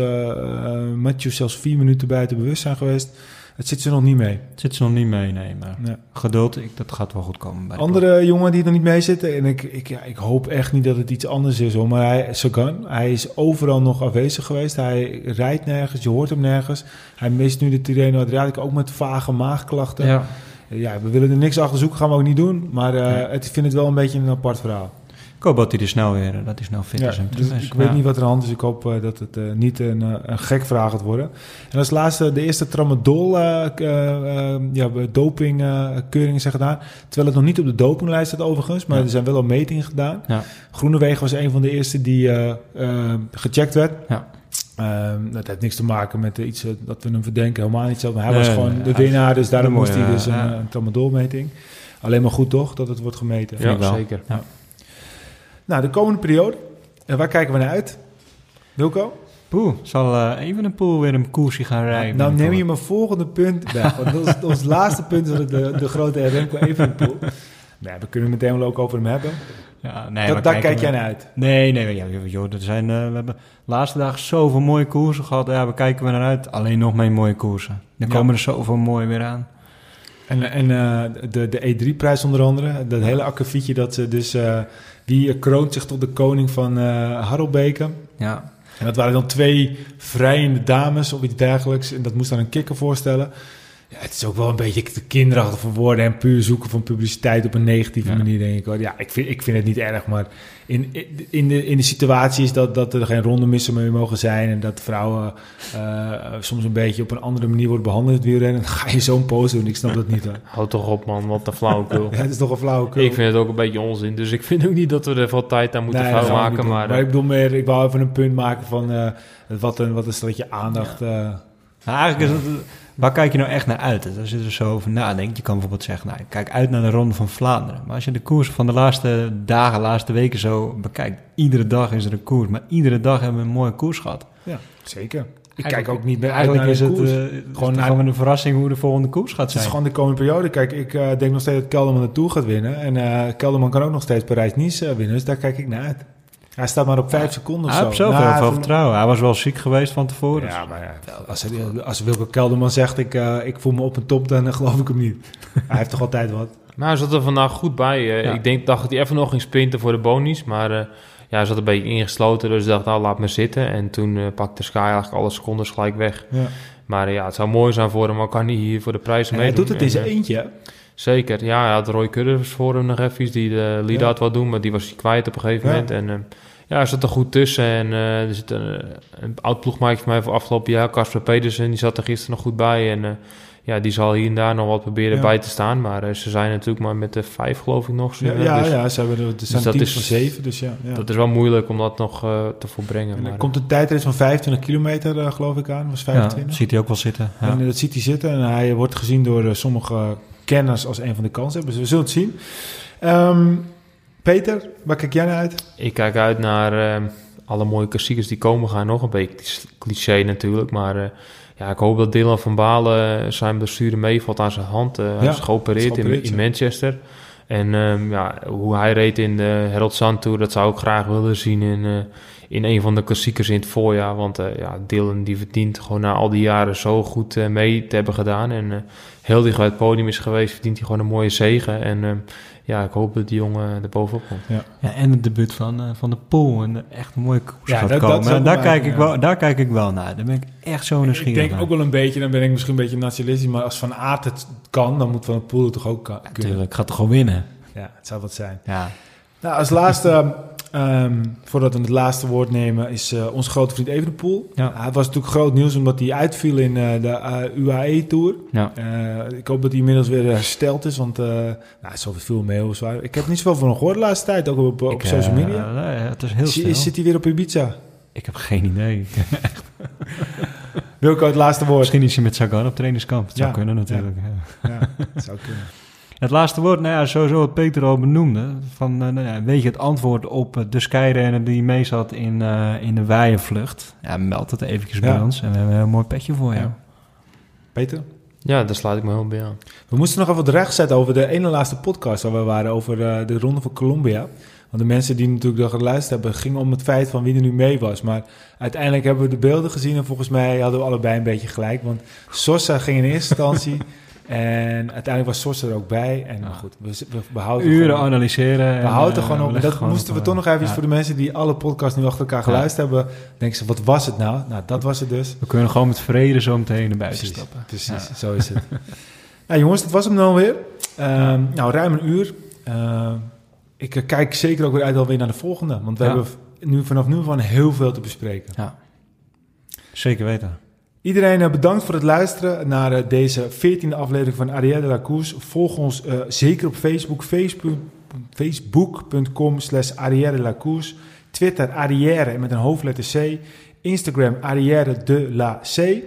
Speaker 2: Matthews zelfs vier minuten buiten bewustzijn geweest. Het zit ze nog niet mee.
Speaker 3: Het zit ze nog niet mee, nee. Maar ja. geduld, ik, dat gaat wel goed komen. Bij
Speaker 2: Andere jongen die er niet mee zitten. En ik, ik, ja, ik hoop echt niet dat het iets anders is hoor. Maar hij, Sagan, hij is overal nog afwezig geweest. Hij rijdt nergens, je hoort hem nergens. Hij mist nu de Tirreno Adriatico ook met vage maagklachten. Ja. ja, we willen er niks achter zoeken, gaan we ook niet doen. Maar uh, ik vind het wel een beetje een apart verhaal.
Speaker 3: Ik hoop dat hij er snel weer, dat hij snel fit is.
Speaker 2: Dus ik weet niet wat er aan de hand is. Ik hoop uh, dat het uh, niet een, uh, een gek vraag gaat worden. En als laatste de eerste tramadol ja, dopingkeuringen zijn gedaan. Terwijl het nog niet op de dopinglijst staat overigens. Maar er zijn wel al metingen gedaan. Ja. Groenewegen was een van de eerste die gecheckt werd. Ja. Um, dat heeft niks te maken met iets dat we hem verdenken. Helemaal niet zo. Maar hij was gewoon de winnaar. Dus daarom moest hij dus een, een tramadolmeting. Alleen maar goed toch dat het wordt gemeten.
Speaker 1: Ja, zeker.
Speaker 2: Nou, de komende periode, en waar kijken we naar uit? Wilco?
Speaker 3: Poeh, zal uh, even een pool weer een koersje gaan rijden.
Speaker 2: Nou, neem je mijn volgende punt weg. Want is ons laatste punt, is de, de grote Remco Evenepoel. Nee, we kunnen het meteen wel ook over hem hebben. Ja, nee, dat, daar kijk jij naar uit.
Speaker 3: Nee, nee, ja, joh, er zijn, uh, we hebben de laatste dagen zoveel mooie koersen gehad. Ja, we kijken we naar uit. Alleen nog meer mooie koersen. Er komen er zoveel mooi weer aan.
Speaker 2: En, en uh, de, de E3-prijs onder andere, dat hele akkefietje dat ze dus... Die kroont zich tot de koning van uh, Harelbeke. Ja. En dat waren dan twee vrijende dames of iets dergelijks. En dat moest dan een kikker voorstellen. Ja, het is ook wel een beetje te kinderachtig voor woorden en puur zoeken van publiciteit op een negatieve manier, denk ik. Ja, ik vind, ik vind het niet erg, maar in, in, de, in de situatie is dat, dat er geen ronde missen meer mogen zijn en dat vrouwen uh, soms een beetje op een andere manier worden behandeld in het wielrennen, dan ga je zo'n pose doen. Ik snap dat niet. Hoor.
Speaker 1: Houd toch op, man, wat een flauwekul.
Speaker 2: ja, het is toch een flauwekul.
Speaker 1: Ik vind het ook een beetje onzin, dus ik vind ook niet dat we er veel tijd aan moeten nee, maken. Maar,
Speaker 2: maar ik bedoel meer, ik wou even een punt maken van uh, wat, een, wat een je aandacht. Ja.
Speaker 3: Nou, eigenlijk is het Waar kijk je nou echt naar uit? Als je er zo over nadenkt, je kan bijvoorbeeld zeggen, nou, kijk uit naar de Ronde van Vlaanderen. Maar als je de koers van de laatste dagen, laatste weken zo bekijkt, iedere dag is er een koers. Maar iedere dag hebben we een mooie koers gehad.
Speaker 2: Ja, zeker. Ik kijk ook niet
Speaker 3: meer Eigenlijk is het uh, gewoon, naar, een verrassing hoe de volgende koers gaat zijn.
Speaker 2: Het is gewoon de komende periode. Kijk, ik uh, denk nog steeds dat Kelderman de Tour gaat winnen. En uh, Kelderman kan ook nog steeds Parijs-Nice winnen. Dus daar kijk ik naar uit. Hij staat maar op vijf seconden of
Speaker 3: zo. Hij heeft zoveel nou, vertrouwen. Hij was wel ziek geweest van tevoren.
Speaker 2: Ja, maar ja, als, als Wilke Kelderman zegt, ik, uh, ik voel me op een top, dan geloof ik hem niet. hij heeft toch altijd wat.
Speaker 1: Maar hij zat er vandaag goed bij. Uh, Ik denk, dacht dat hij even nog ging sprinten voor de bonies. Maar uh, ja, hij zat een beetje ingesloten, dus ik dacht, nou, laat me zitten. En toen pakte Sky eigenlijk alle secondes gelijk weg. Ja. Maar ja, het zou mooi zijn voor hem, maar kan hij hier voor de prijzen mee.
Speaker 2: Hij doet het in zijn eentje,
Speaker 1: Zeker, ja, hij had Roy Curvers voor hem nog even, die de lead ja. wil doen, maar die was hij kwijt op een gegeven moment. En ja, er zat er goed tussen. En uh, er zit een, een oud ploegmaatje van mij van afgelopen jaar, Casper Pedersen, die zat er gisteren nog goed bij. En uh, ja, die zal hier en daar nog wat proberen bij te staan. Maar uh, ze zijn natuurlijk maar met de vijf, geloof ik, nog.
Speaker 2: Ja, ja, dus, ja, ze hebben er, dus zijn dat is, van zeven, dus ja, ja,
Speaker 1: Dat is wel moeilijk om dat nog te volbrengen.
Speaker 2: En er komt een tijdrit van 25 kilometer, geloof ik, aan. was 25.
Speaker 3: Ja, ziet hij ook wel zitten.
Speaker 2: En dat ziet hij zitten. En hij wordt gezien door sommige kenners als een van de kansen. Dus we zullen het zien. Um, Peter, waar kijk jij naar uit?
Speaker 1: Ik kijk uit naar uh, alle mooie klassiekers die komen gaan. Nog een beetje cliché natuurlijk, maar uh, ja, ik hoop dat Dylan van Balen eh, zijn blessure meevalt aan zijn hand. Uh, hij is geopereerd in, in, Manchester. En um, ja, hoe hij reed in de Herald Sun Tour, dat zou ik graag willen zien in, in een van de klassiekers in het voorjaar. Want ja, Dylan die verdient gewoon na al die jaren zo goed mee te hebben gedaan. En heel dicht bij het podium is geweest, verdient hij gewoon een mooie zegen. En ehm, ja, ik hoop dat die jongen er bovenop komt.
Speaker 3: Ja. ja en het debuut van, uh, van de Pool en echt een mooie koers ja, gaat dat, komen. Dat daar, kijk ik wel, daar kijk ik wel naar. Daar ben ik echt zo nieuwsgierig
Speaker 2: Ik denk ook wel een beetje, dan ben ik misschien een beetje nationalistisch, maar als Van Aert het kan, dan moet Van de Poel het toch ook kunnen.
Speaker 3: Tuurlijk, gaat toch gewoon winnen.
Speaker 2: Ja, het zou wat zijn. Ja. Nou, als laatste Um, voordat we het laatste woord nemen, is uh, onze grote vriend Evenepoel. Ja. Het was natuurlijk groot nieuws omdat hij uitviel in uh, de UAE-tour. Ja. ik hoop dat hij inmiddels weer hersteld is, want nou, zoveel veel mails. Ik heb niet zoveel van hem gehoord de laatste tijd, ook op, op social media.
Speaker 3: Nee, het is heel snel.
Speaker 2: Zit hij weer op Ibiza?
Speaker 3: Ik heb geen idee.
Speaker 2: Wilco, het laatste woord.
Speaker 3: Misschien is hij met Sagan op trainingskamp. Dat zou kunnen natuurlijk. Ja, ja. dat zou kunnen. Het laatste woord, nou ja, sowieso wat Peter al benoemde. Van, uh, nou ja, weet je het antwoord op uh, de skyrenner die mee zat in, uh, in de Waaienvlucht? Ja, meld het eventjes bij ons en we hebben een heel mooi petje voor jou.
Speaker 2: Peter?
Speaker 1: Ja, daar sluit ik me heel bij aan.
Speaker 2: We moesten nog even wat recht zetten over de ene laatste podcast waar we waren over de Ronde van Colombia. Want de mensen die natuurlijk dat geluisterd hebben, gingen om het feit van wie er nu mee was. Maar uiteindelijk hebben we de beelden gezien en volgens mij hadden we allebei een beetje gelijk. Want Sosa ging in eerste instantie En uiteindelijk was Sos er ook bij. En goed, we, we, we houden
Speaker 3: Uren gewoon, analyseren.
Speaker 2: We houden uh, gewoon op. dat moesten we toch nog even voor de mensen die alle podcasts nu achter elkaar geluisterd hebben. Denken ze, wat was het nou? Nou, dat was het dus.
Speaker 3: We kunnen gewoon met vrede zo meteen naar buiten stappen.
Speaker 2: Precies, zo is het. nou jongens, dat was hem dan weer. Uh, nou, ruim een uur. Uh, ik kijk zeker ook weer uit alweer naar de volgende. Want we hebben nu vanaf nu van heel veel te bespreken. Ja.
Speaker 3: Zeker weten.
Speaker 2: Iedereen eh, bedankt voor het luisteren naar eh, deze 14e aflevering van Arrière de la Course. Volg ons uh, zeker op Facebook, facebook.com slash Arrière de la Course. Twitter Arrière met een hoofdletter C. Instagram Arrière de la C.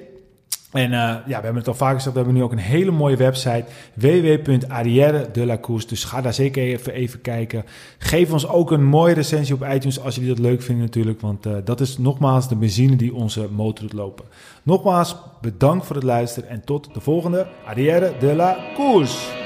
Speaker 2: En uh, ja, we hebben het al vaker gezegd, we hebben nu ook een hele mooie website, www.arrière de la Course. Dus ga daar zeker even, even kijken. Geef ons ook een mooie recensie op iTunes als jullie dat leuk vinden natuurlijk, want uh, dat is nogmaals de benzine die onze motor doet lopen. Nogmaals, bedankt voor het luisteren en tot de volgende Arrière de la Course.